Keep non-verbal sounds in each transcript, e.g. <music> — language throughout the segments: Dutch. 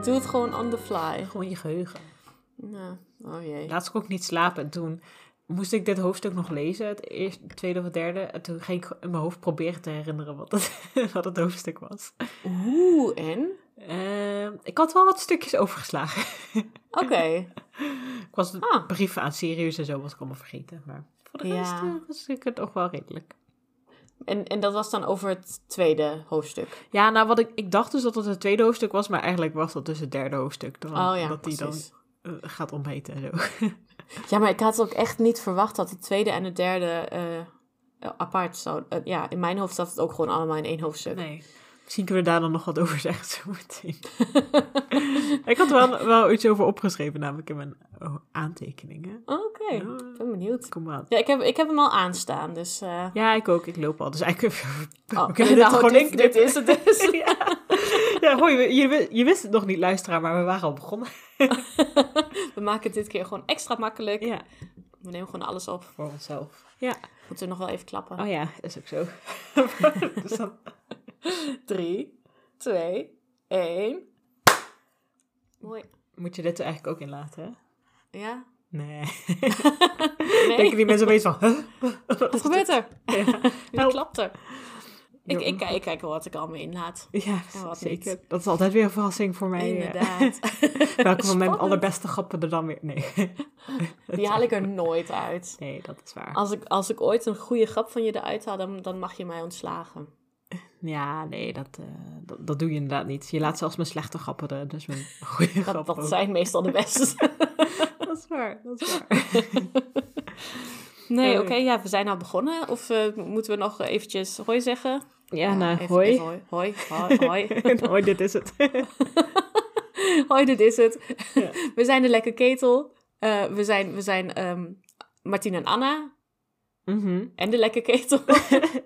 Ik doe het gewoon on the fly. Gewoon je geheugen. Ja. Oh jee. Laatst kon ik niet slapen en toen moest ik dit hoofdstuk nog lezen, het eerste, het tweede of het derde. En toen ging ik in mijn hoofd proberen te herinneren wat het, <laughs> wat het hoofdstuk was. Oeh, en? Ehm, ik had wel wat stukjes overgeslagen. <laughs> Oké. ik was de Ah. brieven aan Sirius en zo was ik allemaal vergeten. Maar voor de rest eh, was ik het toch wel redelijk. En, en dat was dan over het tweede hoofdstuk. Ja, nou wat ik, ik dacht dus dat het het tweede hoofdstuk was, maar eigenlijk was dat dus het derde hoofdstuk. Dan, Oh ja, dat die dan precies. eh, gaat ontmeten en zo. <laughs> Ja, maar ik had ook echt niet verwacht dat het tweede en het derde eh, apart zou... eh, ja, in mijn hoofd zat het ook gewoon allemaal in één hoofdstuk. Nee. Misschien kunnen we daar dan nog wat over zeggen <laughs> zo meteen. ik had er wel, wel iets over opgeschreven, namelijk in mijn oh, aantekeningen. Oké, Ja. ik ben benieuwd. Kom maar. Ja, ik heb, ik heb hem al aanstaan, dus... eh, Ja, ik ook. Ik loop al. Dus eigenlijk <laughs> oh, we kunnen dit nou, gewoon dit, dit is het dus. <laughs> ja. ja, hoi, je, je, je wist het nog niet, luisteraar, maar we waren al begonnen. We maken het dit keer gewoon extra makkelijk. Ja, We nemen gewoon alles op. voor onszelf. Ja. Moeten we nog wel even klappen. Oh ja, is ook zo. dus dan... <laughs> Drie, twee, één. Mooi. Moet je dit er eigenlijk ook in laten, hè? Ja? Nee. <laughs> Nee, Denken die mensen opeens van... Huh? wat <laughs> gebeurt er? Ja. Wie Help. klapt er? Ik, Ja. ik, kijk- ik kijk wel wat ik allemaal inlaat. Ja, wat zeker. niet. Dat is altijd weer een verrassing voor mij. eh. Inderdaad. Welke van mijn allerbeste grappen er dan weer... Nee. Die haal ik er nooit uit. Nee, dat is waar. Als ik, als ik ooit een goede grap van je eruit haal, dan, dan mag je mij ontslagen. Ja, nee, dat, eh, dat, dat doe je inderdaad niet. Je laat zelfs mijn slechte grappen er, dus mijn <laughs> goede Dat, grappen dat ook. zijn meestal de beste. <laughs> Dat is waar, dat is waar. <laughs> Nee, Eh. oké, ja, we zijn al begonnen. Of eh, moeten we nog eventjes hoi zeggen? Ja, nou, even- hoi. even hoi. Hoi, hoi, hoi. hoi, dit is het. hoi, dit is het. Ja. We zijn de Lekke Ketel. We zijn, we zijn ehm Martien en Anna. Mhm. En de Lekke Ketel.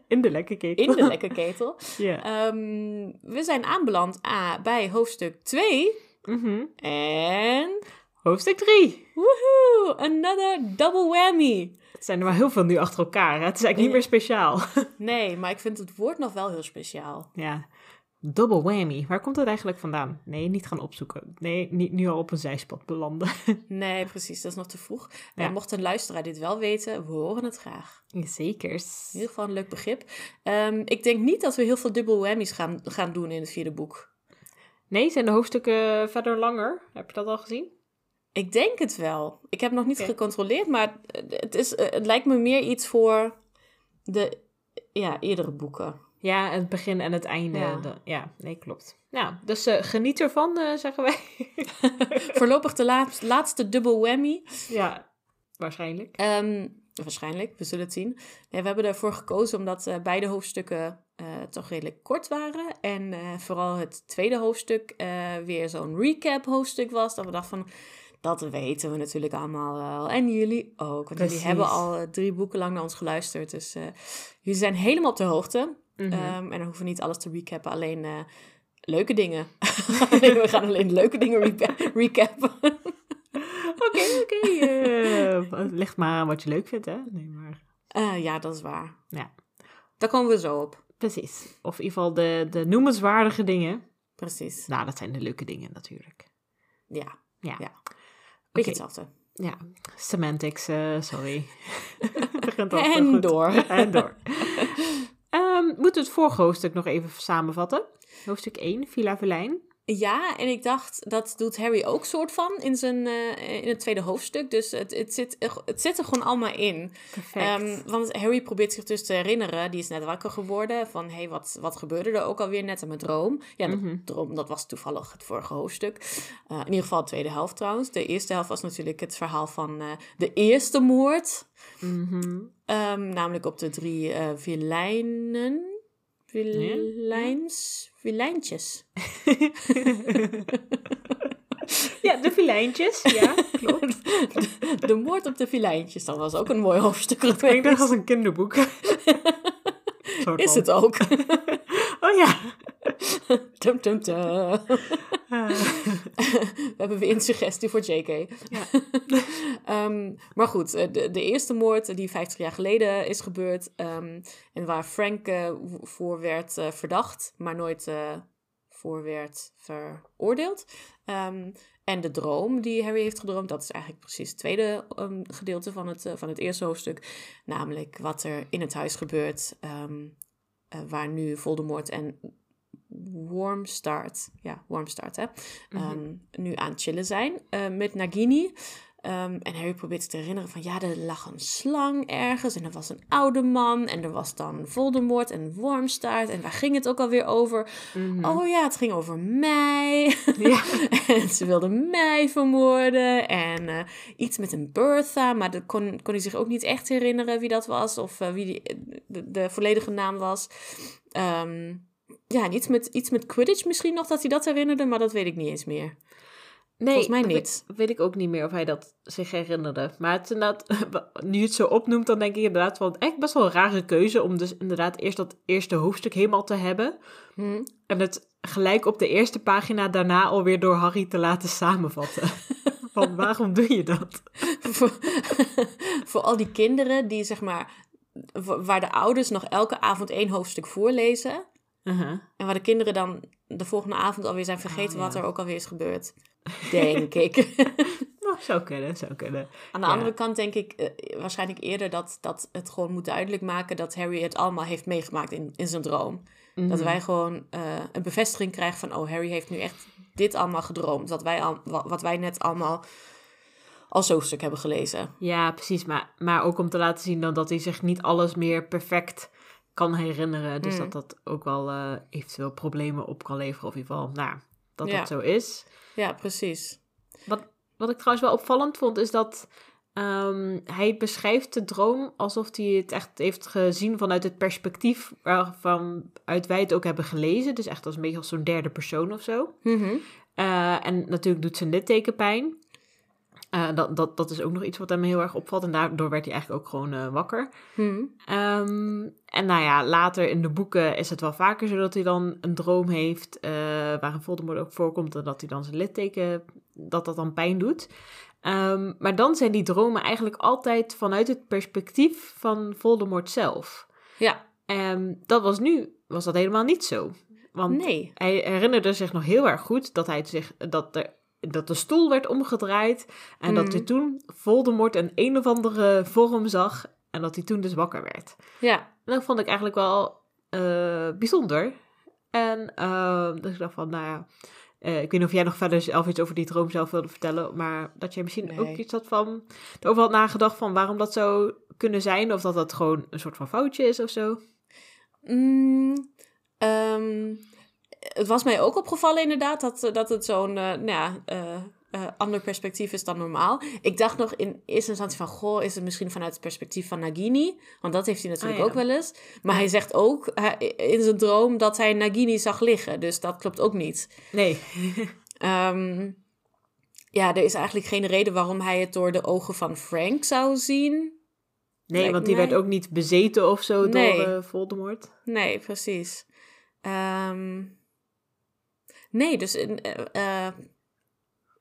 In de lekker cake. In de Lekke Ketel. <laughs> Ja. Ehm, we zijn aanbeland ah, bij hoofdstuk 2. Mhm. En... Hoofdstuk 3. Woehoe! Another double whammy. Het zijn er maar heel veel nu achter elkaar. Hè? Het is eigenlijk niet meer speciaal. <laughs> Nee, maar ik vind het woord nog wel heel speciaal. ja. Double whammy. Waar komt het eigenlijk vandaan? Nee, niet gaan opzoeken. Nee, niet nu al op een zijspad belanden. <laughs> Nee, precies. Dat is nog te vroeg. Ja. Mocht een luisteraar dit wel weten, we horen het graag. Zekers. In ieder geval een leuk begrip. Ehm, ik denk niet dat we heel veel double whammies gaan, gaan doen in het vierde boek. Nee, zijn de hoofdstukken verder langer? Heb je dat al gezien? Ik denk het wel. Ik heb nog niet gecontroleerd, maar het, is, eh, het lijkt me meer iets voor de ja, eerdere boeken. Ja, het begin en het einde. Ja. Nee, klopt. Nou, dus eh, geniet ervan, eh, zeggen wij. <laughs> Voorlopig de laat- laatste double whammy. ja, waarschijnlijk. Ehm, waarschijnlijk, we zullen het zien. Ja, we hebben ervoor gekozen omdat eh, beide hoofdstukken toch redelijk kort waren. En vooral het tweede hoofdstuk weer zo'n recap hoofdstuk was. Dat we dachten van, dat weten we natuurlijk allemaal wel. En jullie ook, want Precies. jullie hebben al drie boeken lang naar ons geluisterd. Dus jullie zijn helemaal op de hoogte. Mhm. Ehm, en dan hoeven we niet alles te recappen, alleen eh, leuke dingen. <laughs> Alleen, we gaan alleen leuke dingen reca- recappen. <laughs> Oké, oké. eh, het ligt maar aan wat je leuk vindt, hè? Nee, maar... Eh, ja, dat is waar. Ja, Daar komen we zo op. precies. Of in ieder geval de, de noemenswaardige dingen. Precies. Nou, dat zijn de leuke dingen natuurlijk. Ja, Ja. Ja. beetje hetzelfde. Ja, semantics, eh, sorry. <laughs> En door. En door. Ehm, moeten we het vorige hoofdstuk nog even samenvatten? Hoofdstuk 1, Villa Velijn. Ja, en ik dacht, dat doet Harry ook soort van in, zijn, eh, in het tweede hoofdstuk. Dus het, het, zit, er- het zit er gewoon allemaal in. Perfect. Ehm, want Harry probeert zich dus te herinneren. Die is net wakker geworden. Van, hé, hey, wat, wat gebeurde er ook alweer net in mijn droom? Ja, dat, Mhm. droom, dat was toevallig het vorige hoofdstuk. Eh, in ieder geval de tweede helft trouwens. De eerste helft was natuurlijk het verhaal van eh, de eerste moord. Mhm. Ehm, namelijk op de drie vilijnen. Vilijns? Vilijntjes. ja, de filijntjes. Ja, <laughs> klopt. De moord op de vilijntjes. Dat was ook een mooi hoofdstuk Ik denk dat als een kinderboek. <laughs> Is het ook. <laughs> Oh ja. <laughs> Tum, tum, tum. Ah. <laughs> We hebben weer een suggestie voor JK. Ja. <laughs> Ehm, maar goed, eh, de, de eerste moord die 50 jaar geleden is gebeurd. ehm, en waar Frank eh, voor werd eh, verdacht, maar nooit voor werd veroordeeld. Ehm, en de droom die Harry heeft gedroomd, dat is eigenlijk precies het tweede gedeelte van het, van het eerste hoofdstuk. Namelijk wat er in het huis gebeurt, eh, waar nu Voldemort en Wormstart, ja, Wormstart, hè, Mhm. nu aan het chillen zijn eh, met Nagini. Ehm, en Harry probeert zich te herinneren van ja, er lag een slang ergens en er was een oude man en er was dan Voldemort en Wormstaart en waar ging het ook alweer over? Mhm. Oh ja, het ging over mij. Ja. <laughs> en ze wilden mij vermoorden en eh, iets met een Bertha, maar dat kon, kon hij zich ook niet echt herinneren wie dat was of eh, wie die, de, de volledige naam was. Ehm, ja, en iets met, iets met Quidditch misschien nog dat hij dat herinnerde, maar dat weet ik niet eens meer. Nee, Volgens mij niet. Weet, weet ik ook niet meer of hij dat zich herinnerde. Maar het inderdaad, <laughs> nu je het zo opnoemt, dan denk ik inderdaad van echt best wel een rare keuze om dus inderdaad eerst dat eerste hoofdstuk helemaal te hebben. Hm. En het gelijk op de eerste pagina daarna alweer door Harry te laten samenvatten. <laughs> van waarom doe je dat? voor, <laughs> voor al die kinderen die zeg maar, wa- waar de ouders nog elke avond één hoofdstuk voorlezen. Uh-huh. En waar de kinderen dan de volgende avond alweer zijn vergeten Oh, wat er ook alweer is gebeurd. Denk ik. <laughs> Nou, zou kunnen, zou kunnen. Aan de Ja. andere kant denk ik eh, waarschijnlijk eerder dat, dat het gewoon moet duidelijk maken dat Harry het allemaal heeft meegemaakt in, in zijn droom. Dat Mhm. wij gewoon eh, een bevestiging krijgen van, oh, Harry heeft nu echt dit allemaal gedroomd. Wat wij, al, wat, wat wij net allemaal als hoofdstuk hebben gelezen. Ja, precies. Maar, maar ook om te laten zien dan dat hij zich niet alles meer perfect kan herinneren. Dus Mm. dat dat ook wel eh, eventueel problemen op kan leveren. Of in ieder geval, nou, dat Ja. dat zo is. Ja, precies. Wat, wat ik trouwens wel opvallend vond, is dat ehm, hij beschrijft de droom alsof hij het echt heeft gezien vanuit het perspectief waarvan uit wij het ook hebben gelezen. Dus echt als een beetje als zo'n derde persoon of zo. Mhm. Eh, en natuurlijk doet zijn litteken pijn. Eh, dat, dat, dat is ook nog iets wat hem heel erg opvalt. En daardoor werd hij eigenlijk ook gewoon eh, wakker. Hm. Ehm, en nou ja, later in de boeken is het wel vaker zo dat hij dan een droom heeft. eh waarin Voldemort ook voorkomt. En dat hij dan zijn litteken, dat dat dan pijn doet. Ehm, maar dan zijn die dromen eigenlijk altijd vanuit het perspectief van Voldemort zelf. Ja, Ehm, dat was nu, was dat helemaal niet zo. Want nee. hij herinnerde zich nog heel erg goed dat, hij zich, dat, er, dat de stoel werd omgedraaid. En dat hij toen Voldemort een een of andere vorm zag. En dat hij toen dus wakker werd. Ja, En dat vond ik eigenlijk wel eh, bijzonder. En eh, dus ik dacht van, nou ja... eh, ik weet niet of jij nog verder zelf iets over die droom zelf wilde vertellen. Maar dat jij misschien Nee. ook iets had van... Erover had nagedacht van waarom dat zou kunnen zijn. Of dat dat gewoon een soort van foutje is of zo. Mm, ehm, het was mij ook opgevallen inderdaad dat, dat het zo'n eh, nou ja, eh, eh, ander perspectief is dan normaal. Ik dacht nog in eerste instantie van, goh, is het misschien vanuit het perspectief van Nagini? Want dat heeft hij natuurlijk Ah, ja. ook wel eens. Maar hij zegt ook hij- in zijn droom dat hij Nagini zag liggen. Dus dat klopt ook niet. Nee. <laughs> Ehm, ja, er is eigenlijk geen reden waarom hij het door de ogen van Frank zou zien. Nee, Lijkt want die mij- werd ook niet bezeten of zo Nee. door eh, Voldemort. Nee, precies. Ehm, nee, dus... in, eh,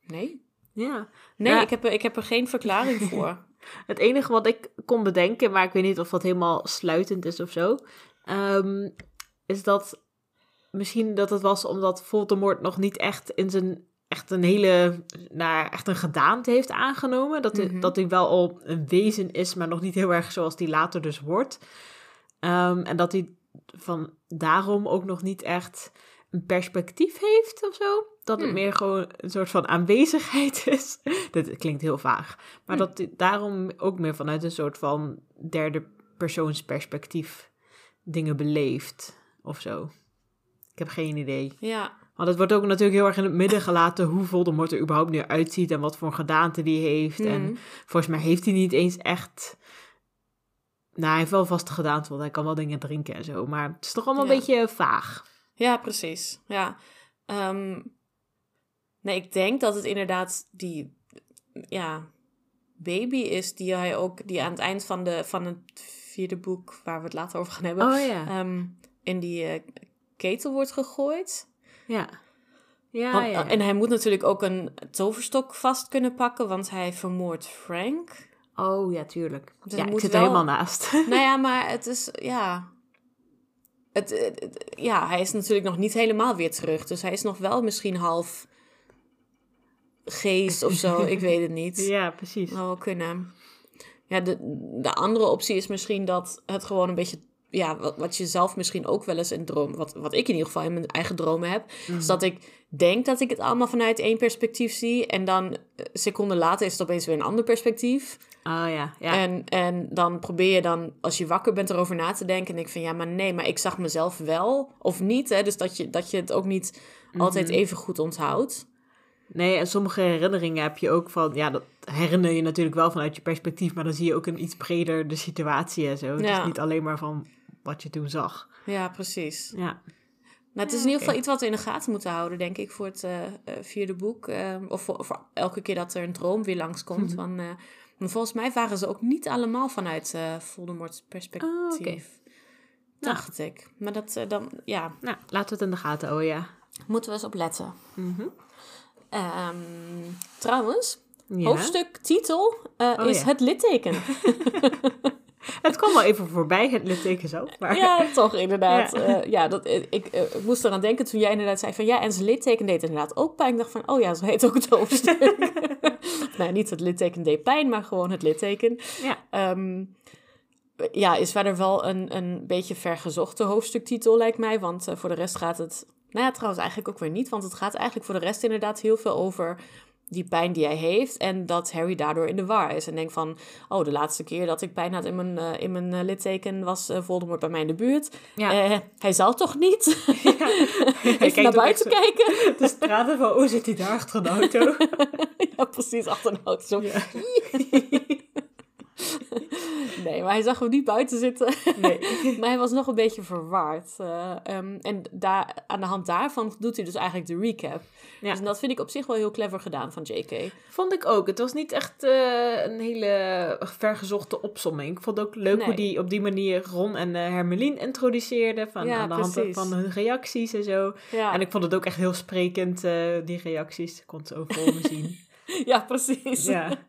nee? Ja. Nee, Ja. ik, heb, er- ik heb er geen verklaring <laughs> voor. Het enige wat ik kon bedenken, maar ik weet niet of dat helemaal sluitend is of zo, ehm, is dat misschien dat het was omdat Voldemort nog niet echt in zijn echt een hele, nou, echt een gedaante heeft aangenomen. Dat, hij, Mhm. dat hij wel al een wezen is, maar nog niet heel erg zoals die later dus wordt. Ehm, en dat hij van daarom ook nog niet echt een perspectief heeft of zo. Dat het Hmm. meer gewoon een soort van aanwezigheid <laughs> is. Dit klinkt heel vaag. Maar Hmm. dat daarom ook meer vanuit een soort van derde persoons perspectief dingen beleeft of zo. Ik heb geen idee. Ja, Want het wordt ook natuurlijk heel erg in het midden gelaten hoe Voldemort er überhaupt nu uitziet en wat voor gedaante die heeft. En Mhm. volgens mij heeft hij niet eens echt... Nou, hij heeft wel vaste gedaante, want hij kan wel dingen drinken en zo. Maar het is toch allemaal Ja. een beetje vaag. Ja precies. Ja. Ehm, nee, ik denk dat het inderdaad die ja, baby is die hij ook... die aan het eind van, de, van het vierde boek, waar we het later over gaan hebben... Oh ja, ehm, in die eh, ketel wordt gegooid. ja. Ja, Want- ja. En hij moet natuurlijk ook een toverstok vast kunnen pakken, want hij vermoordt Frank. Oh ja, tuurlijk. Dus ja, hij ik moet zit wel- er helemaal naast. nou ja, <laughs> maar het is, ja... het, het- het- ja, hij is natuurlijk nog niet helemaal weer terug. Dus hij is nog wel misschien half geest of zo. ik weet het niet. <laughs> Ja, precies. Zou wel kunnen. Ja, de, de andere optie is misschien dat het gewoon een beetje... Ja, wat, wat je zelf misschien ook wel eens in droom... Wat, wat ik in ieder geval in mijn eigen dromen heb... is dat ik denk dat ik het allemaal vanuit één perspectief zie... en dan eh, seconden later is het opeens weer een ander perspectief. Oh ja, ja. En, en dan probeer je dan, als je wakker bent, erover na te denken... en denk van, ja, maar nee, maar ik zag mezelf wel of niet. Hè? Dus dat je, dat je het ook niet altijd even goed onthoudt. Nee, en sommige herinneringen heb je ook van... Ja, dat herinner je natuurlijk wel vanuit je perspectief... maar dan zie je ook een iets breder de situatie en zo. Het Ja. is niet alleen maar van wat je toen zag. Ja, precies. Ja, Nou, het is in ieder geval iets wat we in de gaten moeten houden, denk ik, voor het eh, vierde boek. Eh, of voor, voor elke keer dat er een droom weer langskomt. <laughs> Want volgens mij waren ze ook niet allemaal vanuit Voldemort's perspectief. Oh, oké. Dacht ik. Maar dat dan, ja, nou, laten we het in de gaten houden, ja. moeten we eens op letten. Mhm. Ehm, trouwens, ja. hoofdstuktitel eh, Oh, is ja. het litteken. <laughs> <laughs> Het kwam wel even voorbij, het litteken zo. Maar... ja, toch inderdaad. Ja. Ja, ja dat, ik, ik eh, moest eraan denken toen jij inderdaad zei van ja, en zijn litteken deed inderdaad ook pijn. Ik dacht van, oh ja, zo heet ook het hoofdstuk. <laughs> nou, niet het litteken deed pijn, maar gewoon het litteken. Ja. Ehm, ja, is verder wel een, een beetje vergezochte hoofdstuktitel, lijkt mij. Want eh, voor de rest gaat het... Nou ja, trouwens eigenlijk ook weer niet. Want het gaat eigenlijk voor de rest inderdaad heel veel over die pijn die hij heeft. En dat Harry daardoor in de war is. En denkt van, oh, de laatste keer dat ik pijn had in mijn, eh, in mijn eh, litteken... was eh, Voldemort bij mij in de buurt. Ja. Hij zal toch niet? <laughs> <laughs> Hij Even naar buiten kijken. <laughs> De straten van, oh, zit hij daar achter een auto? ja, precies, achter een auto. Zo. Ja. Nee, maar hij zag hem niet buiten zitten. Nee. <laughs> Maar hij was nog een beetje verwaard. Eh, ehm, en daar, aan de hand daarvan doet hij dus eigenlijk de recap. Ja. Dus dat vind ik op zich wel heel clever gedaan van JK. Vond ik ook. Het was niet echt eh, een hele vergezochte opsomming. Ik vond het ook leuk Nee. hoe die op die manier Ron en eh Hermelien introduceerde. Van, Ja, aan de hand van hun reacties en zo. Ja, En ik vond het ook echt heel sprekend, die reacties. Ik kon het me zien. <laughs> ja precies. Ja. <laughs>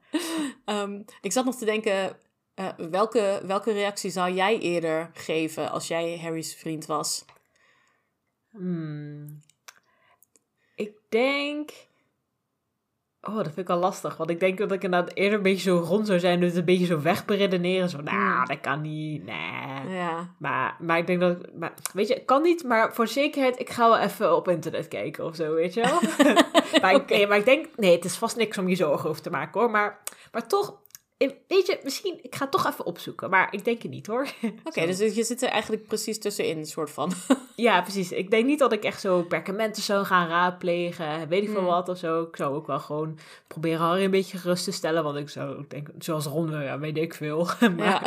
Ehm, ik zat nog te denken, eh, welke, welke reactie zou jij eerder geven als jij Harry's vriend was? Hmm. Ik denk... Oh, dat vind ik wel lastig. Want ik denk dat ik inderdaad eerder een beetje zo rond zou zijn. Dus het een beetje zo wegberedeneren. Zo, nou, Hmm. dat kan niet. Nee. Ja, Maar, maar ik denk dat... Maar, weet je, kan niet. Maar voor zekerheid, ik ga wel even op internet kijken of zo, weet je wel. <laughs> maar, ik, maar ik denk... Nee, het is vast niks om je zorgen over te maken, hoor. Maar, maar toch... eh, Weet je, misschien... Ik ga het toch even opzoeken. Maar ik denk het niet, hoor. <laughs> oké, dus je zit er eigenlijk precies tussenin, soort van. <laughs> Ja, precies. Ik denk niet dat ik echt zo perkamenten zou gaan raadplegen, weet ik veel Hmm. wat of zo. Ik zou ook wel gewoon proberen Harry een beetje gerust te stellen, want ik zou ook denken, zoals Ron, eh, ja, weet ik veel. <laughs> maar, Ja.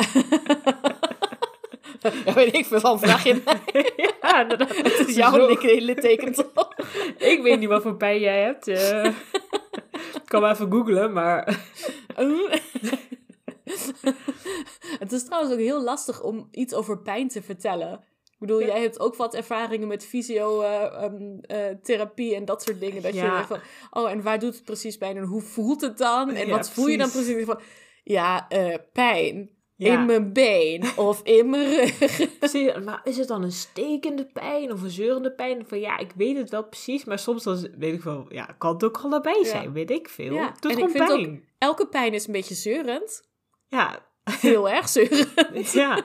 ja, weet ik veel van, vraag je mij. ja. Het is jouw litteken toch? Ik weet niet wat voor pijn jij hebt. eh. ik kan wel even googlen, maar... <laughs> Het is trouwens ook heel lastig om iets over pijn te vertellen. Ik bedoel, Ja. jij hebt ook wat ervaringen met fysiotherapie en dat soort dingen. Dat je Ja. denkt van, oh, en waar doet het precies pijn en hoe voelt het dan? En Ja, wat voel je dan precies. precies? Van, ja, eh, pijn Ja. in mijn been of in mijn rug. <laughs> Precies, maar is het dan een stekende pijn of een zeurende pijn? Van ja, ik weet het wel precies, maar soms dan weet ik wel, ja, kan het ook allebei Ja. zijn, weet ik veel. Ja, Het doet en ik vind pijn. Elke pijn is een beetje zeurend. Ja, Heel erg zeurend. <laughs> ja.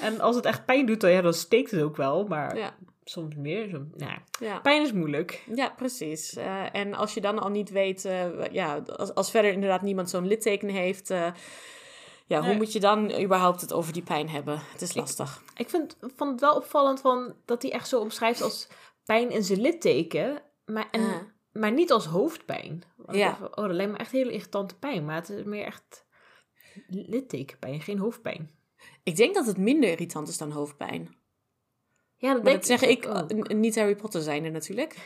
En als het echt pijn doet, dan, ja, dan steekt het ook wel, maar Ja, soms meer. Soms, nou, ja. pijn is moeilijk. Ja, precies. Eh, en als je dan al niet weet, eh, ja, als, als verder inderdaad niemand zo'n litteken heeft, eh, ja, hoe moet je dan überhaupt het over die pijn hebben? Het is lastig. Ik vind, vond het wel opvallend van, dat hij echt zo omschrijft als pijn in zijn litteken, maar, en, maar niet als hoofdpijn. Want Ja. dacht oh, dat lijkt me echt hele irritante pijn, maar het is meer echt littekenpijn, geen hoofdpijn. Ik denk dat het minder irritant is dan hoofdpijn. Ja, dat denk dat zeg ik, ook. niet Harry Potter zijnde natuurlijk.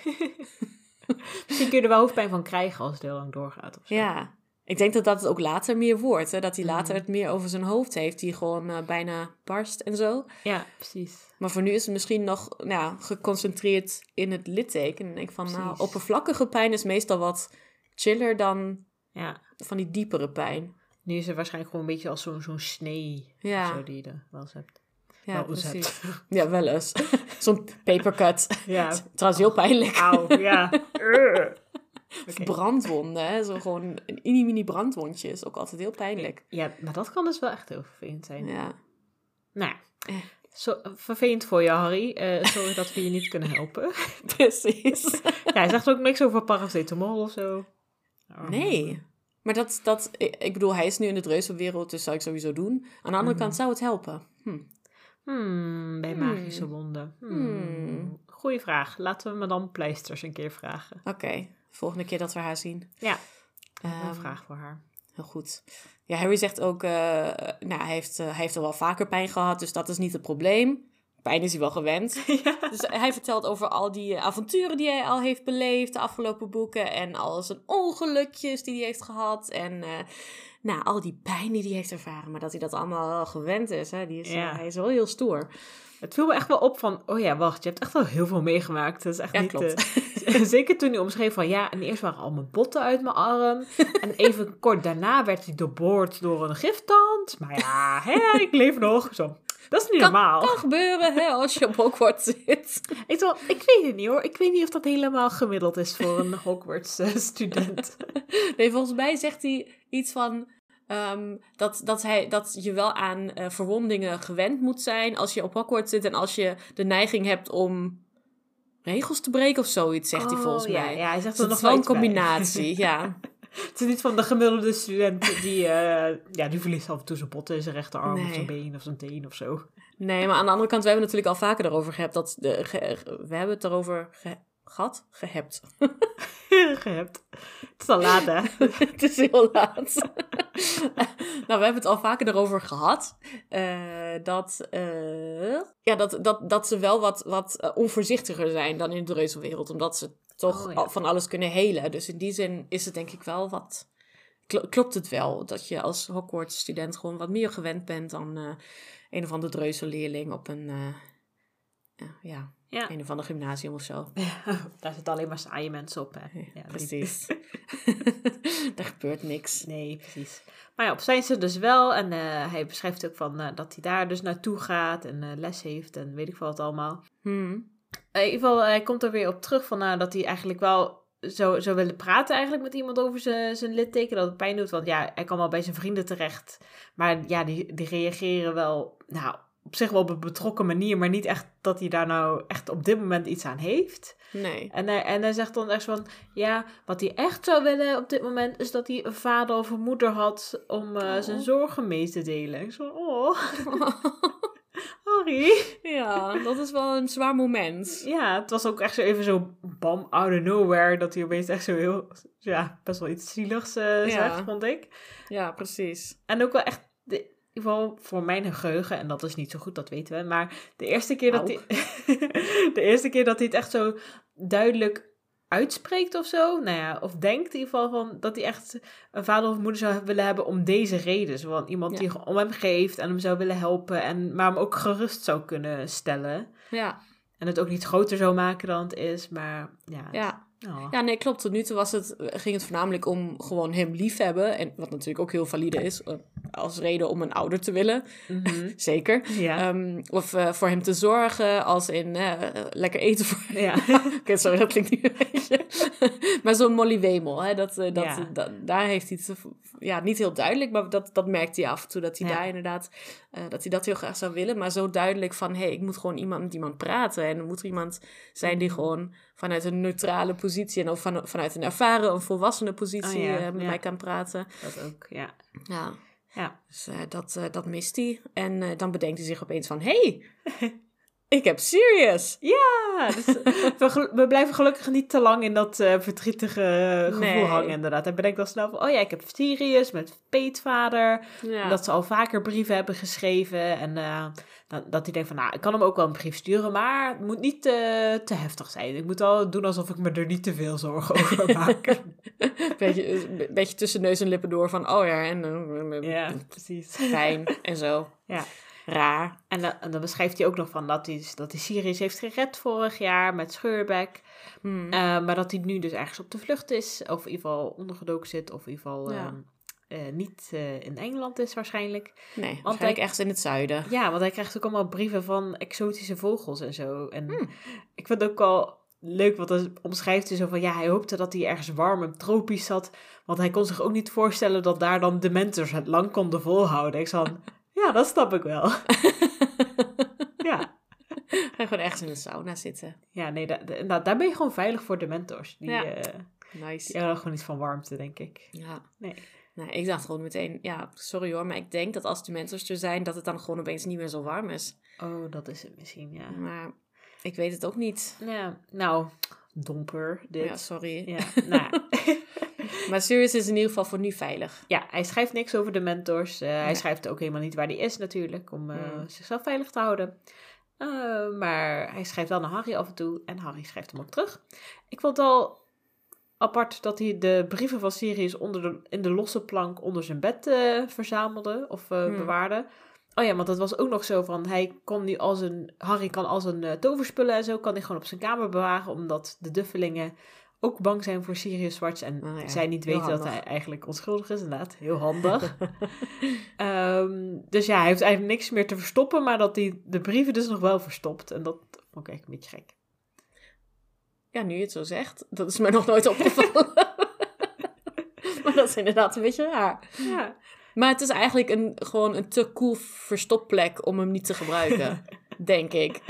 <laughs> Misschien kun je er wel hoofdpijn van krijgen als het heel lang doorgaat. Of zo. Ja, ik denk dat dat het ook later meer wordt. Hè? Dat hij later Mhm. het meer over zijn hoofd heeft, die gewoon eh, bijna barst en zo. ja, precies. Maar voor nu is het misschien nog nou, ja, geconcentreerd in het litteken. En ik denk van, nou, oppervlakkige pijn is meestal wat chiller dan Ja, van die diepere pijn. nu is het waarschijnlijk gewoon een beetje als zo'n zo'n snee Ja. zo die je er wel eens hebt. Ja, wel eens precies. hebt. Ja, wel eens. <laughs> Zo'n papercut. Ja. Trouwens, heel pijnlijk. Auw, ja. <laughs> Brandwonden? Zo gewoon een mini-mini brandwondje is ook altijd heel pijnlijk. Ja, maar dat kan dus wel echt heel vervelend zijn. Ja. Nou ja. Eh. Zo, vervelend voor je, Harry. Eh, sorry dat we je niet kunnen helpen. <laughs> Precies. Ja, hij zegt ook niks over paracetamol of zo. Oh. Nee. Maar dat, dat, ik bedoel, hij is nu in de dreuzelwereld, dus zou ik sowieso doen. Aan de andere kant zou het helpen. Hm. Hmm, bij magische wonden. Hmm. Hmm. Goeie vraag. Laten we Madame Pleisters een keer vragen. Oké, volgende keer dat we haar zien. Ja, een Ehm, vraag voor haar. Heel goed. Ja, Harry zegt ook, eh, nou, hij heeft, eh, hij heeft al wel vaker pijn gehad, dus dat is niet het probleem. Pijn is hij wel gewend. <laughs> ja. Dus hij vertelt over al die eh, avonturen die hij al heeft beleefd, de afgelopen boeken. En al zijn ongelukjes die hij heeft gehad. En eh, nou, al die pijn die hij heeft ervaren. Maar dat hij dat allemaal wel gewend is. Hè? Die is Ja. hij is wel heel stoer. Het viel me echt wel op van, oh ja, wacht, je hebt echt wel heel veel meegemaakt. Dat is echt Ja, niet... klopt. <laughs> eh, zeker toen hij omschreef van, ja, en eerst waren al mijn botten uit mijn arm. En even <laughs> kort daarna werd hij doorboord door een giftand. Maar ja, hè, ik leef nog. Zo, dat is niet normaal. Kan gebeuren hè, als je op Hogwarts <laughs> zit. Ik, ik weet het niet hoor. Ik weet niet of dat helemaal gemiddeld is voor een Hogwarts-student. Nee, volgens mij zegt hij iets van... ehm, dat, dat, hij, dat je wel aan eh, verwondingen gewend moet zijn als je op Hogwarts zit. En als je de neiging hebt om regels te breken of zoiets, zegt hij volgens Oh, ja, mij. Ja, hij zegt Dus er het nog is wel een bij. combinatie, <laughs> ja. Het is niet van de gemiddelde student die, eh, ja, die verliest af en toe zijn botten in zijn rechterarm of zijn been of zijn teen of zo. Nee, maar aan de andere kant, we hebben het natuurlijk al vaker erover gehad. Dat de, ge- we hebben het erover ge- gehad? Gehebt. <laughs> Gehebt. Het is al laat, hè? <laughs> het is heel laat. <laughs> nou, we hebben het al vaker erover gehad. eh, dat, eh, ja, dat, dat, dat ze wel wat, wat eh, onvoorzichtiger zijn dan in de reuzelwereld. Omdat ze toch Oh, ja. van alles kunnen helen. Dus in die zin is het denk ik wel wat... kl- Klopt het wel dat je als Hogwarts-student gewoon wat meer gewend bent dan een of andere dreuzelleerling op een, ja, Ja. een of ander gymnasium of zo. <laughs> Daar zitten alleen maar saaie mensen op, hè? Ja, precies. <laughs> Daar gebeurt niks. Nee, precies. Maar ja, op zijn ze dus wel. En eh, hij beschrijft ook van, eh, dat hij daar dus naartoe gaat en eh, les heeft en weet ik veel wat allemaal. Hmm. In ieder geval, hij komt er weer op terug van dat hij eigenlijk wel zou, zou willen praten eigenlijk met iemand over zijn, zijn litteken. Dat het pijn doet, want ja, hij kan wel bij zijn vrienden terecht. Maar ja, die, die reageren wel, nou, op zich wel op een betrokken manier. Maar niet echt dat hij daar nou echt op dit moment iets aan heeft. Nee. En hij, en hij zegt dan echt van, ja, wat hij echt zou willen op dit moment... is dat hij een vader of een moeder had om eh, Oh. zijn zorgen mee te delen. Ik zo, oh, <laughs> Harry. ja, dat is wel een zwaar moment. Ja, het was ook echt zo even zo bam, out of nowhere... dat hij opeens echt zo heel, ja, best wel iets zieligs Ja. zegt, vond ik. Ja, precies. En ook wel echt, ieder geval voor mijn geheugen... en dat is niet zo goed, dat weten we... maar de eerste keer dat hij... <laughs> de eerste keer dat hij het echt zo duidelijk uitspreekt of zo. Nou ja, of denkt in ieder geval van dat hij echt een vader of moeder zou willen hebben om deze reden. Zo van iemand Ja. die om hem geeft en hem zou willen helpen. En, maar hem ook gerust zou kunnen stellen. Ja, En het ook niet groter zou maken dan het is. Maar ja. ja. oh. ja, nee, klopt. Tot nu toe was het, ging het voornamelijk om gewoon hem liefhebben. En wat natuurlijk ook heel valide is, eh, als reden om een ouder te willen. Mhm. <laughs> Zeker. ja. Ehm, of eh, voor hem te zorgen, als in eh, lekker eten voor hem. ja. <laughs> Oké, sorry, dat klinkt niet een beetje. <laughs> maar zo'n Molly Wemel, hè, dat, eh, dat, Ja. dat, daar heeft hij het, ja, niet heel duidelijk, maar dat, dat merkt hij af en toe, dat hij Ja. daar inderdaad, dat hij dat heel graag zou willen, maar zo duidelijk van, hé, hey, ik moet gewoon iemand met iemand praten en er moet er iemand zijn die Mhm. gewoon vanuit een neutrale positie en of van, vanuit een ervaren, een volwassene positie Oh ja, met mij kan praten. Dat ook, ja. Ja, Ja. dus eh, dat, eh, dat mist hij. En eh, dan bedenkt hij zich opeens van, hé, hey, <laughs> ik heb Sirius. Ja, dus we, gel- we blijven gelukkig niet te lang in dat eh, verdrietige eh, gevoel Nee. hangen inderdaad. Hij bedenkt al snel van, oh ja, ik heb Sirius met peetvader. Ja. Dat ze al vaker brieven hebben geschreven. En eh, dat, dat hij denkt van, nou, ik kan hem ook wel een brief sturen, maar het moet niet eh, te heftig zijn. Ik moet al doen alsof ik me er niet te veel zorgen over maak. <laughs> beetje, een beetje tussen neus en lippen door van, oh ja, en eh, ja, precies. fijn en zo. Ja. Raar. En, dan- en dan beschrijft hij ook nog van dat hij, dat hij Sirius heeft gered vorig jaar met Scheurbek. Hmm. Eh, maar dat hij nu dus ergens op de vlucht is. Of in ieder geval ondergedoken zit. Of in ieder geval Ja. ehm, eh, niet eh, in Engeland is waarschijnlijk. Nee, waarschijnlijk ergens in het zuiden. Ja, want hij krijgt ook allemaal brieven van exotische vogels en zo. En Hmm. ik vind het ook al leuk, want dan omschrijft hij zo van... Ja, hij hoopte dat hij ergens warm en tropisch zat. Want hij kon zich ook niet voorstellen dat daar dan dementors het lang konden volhouden. Ik van, ja, dat snap ik wel. <laughs> ja. Ga gewoon ergens in de sauna zitten. Ja, nee, da- inderdaad, daar ben je gewoon veilig voor de mentors. Die, Ja. eh, Nice. die gewoon niet van warmte, denk ik. Ja. Nee. Nou, ik dacht gewoon meteen, ja, sorry hoor, maar ik denk dat als de mentors er zijn, dat het dan gewoon opeens niet meer zo warm is. Oh, dat is het misschien, ja. Maar ik weet het ook niet. Ja, nou, domper, dit. Ja, sorry. Ja, nou. <laughs> Maar Sirius is in ieder geval voor nu veilig. ja, hij schrijft niks over de mentors. Eh, Hij schrijft ook helemaal niet waar hij is natuurlijk, om eh, Mm. zichzelf veilig te houden. Eh, maar hij schrijft wel naar Harry af en toe en Harry schrijft hem ook terug. Ik vond het al apart dat hij de brieven van Sirius onder de, in de losse plank onder zijn bed verzamelde of Hmm. bewaarde. Oh ja, want dat was ook nog zo van, hij kon nu als een, Harry kan als een toverspullen en zo, kan hij gewoon op zijn kamer bewaren, omdat de duffelingen ook bang zijn voor Sirius Zwarts en Oh ja, zij niet weten dat hij eigenlijk onschuldig is, inderdaad. Heel <laughs> handig. Ehm, dus ja, hij heeft eigenlijk niks meer te verstoppen, maar dat hij de brieven dus nog wel verstopt. En dat vond ik echt een beetje gek. Ja, nu je het zo zegt, dat is mij nog nooit opgevallen. <laughs> maar dat is inderdaad een beetje raar. Ja. Maar het is eigenlijk een, gewoon een te cool verstopplek om hem niet te gebruiken. <laughs> denk ik.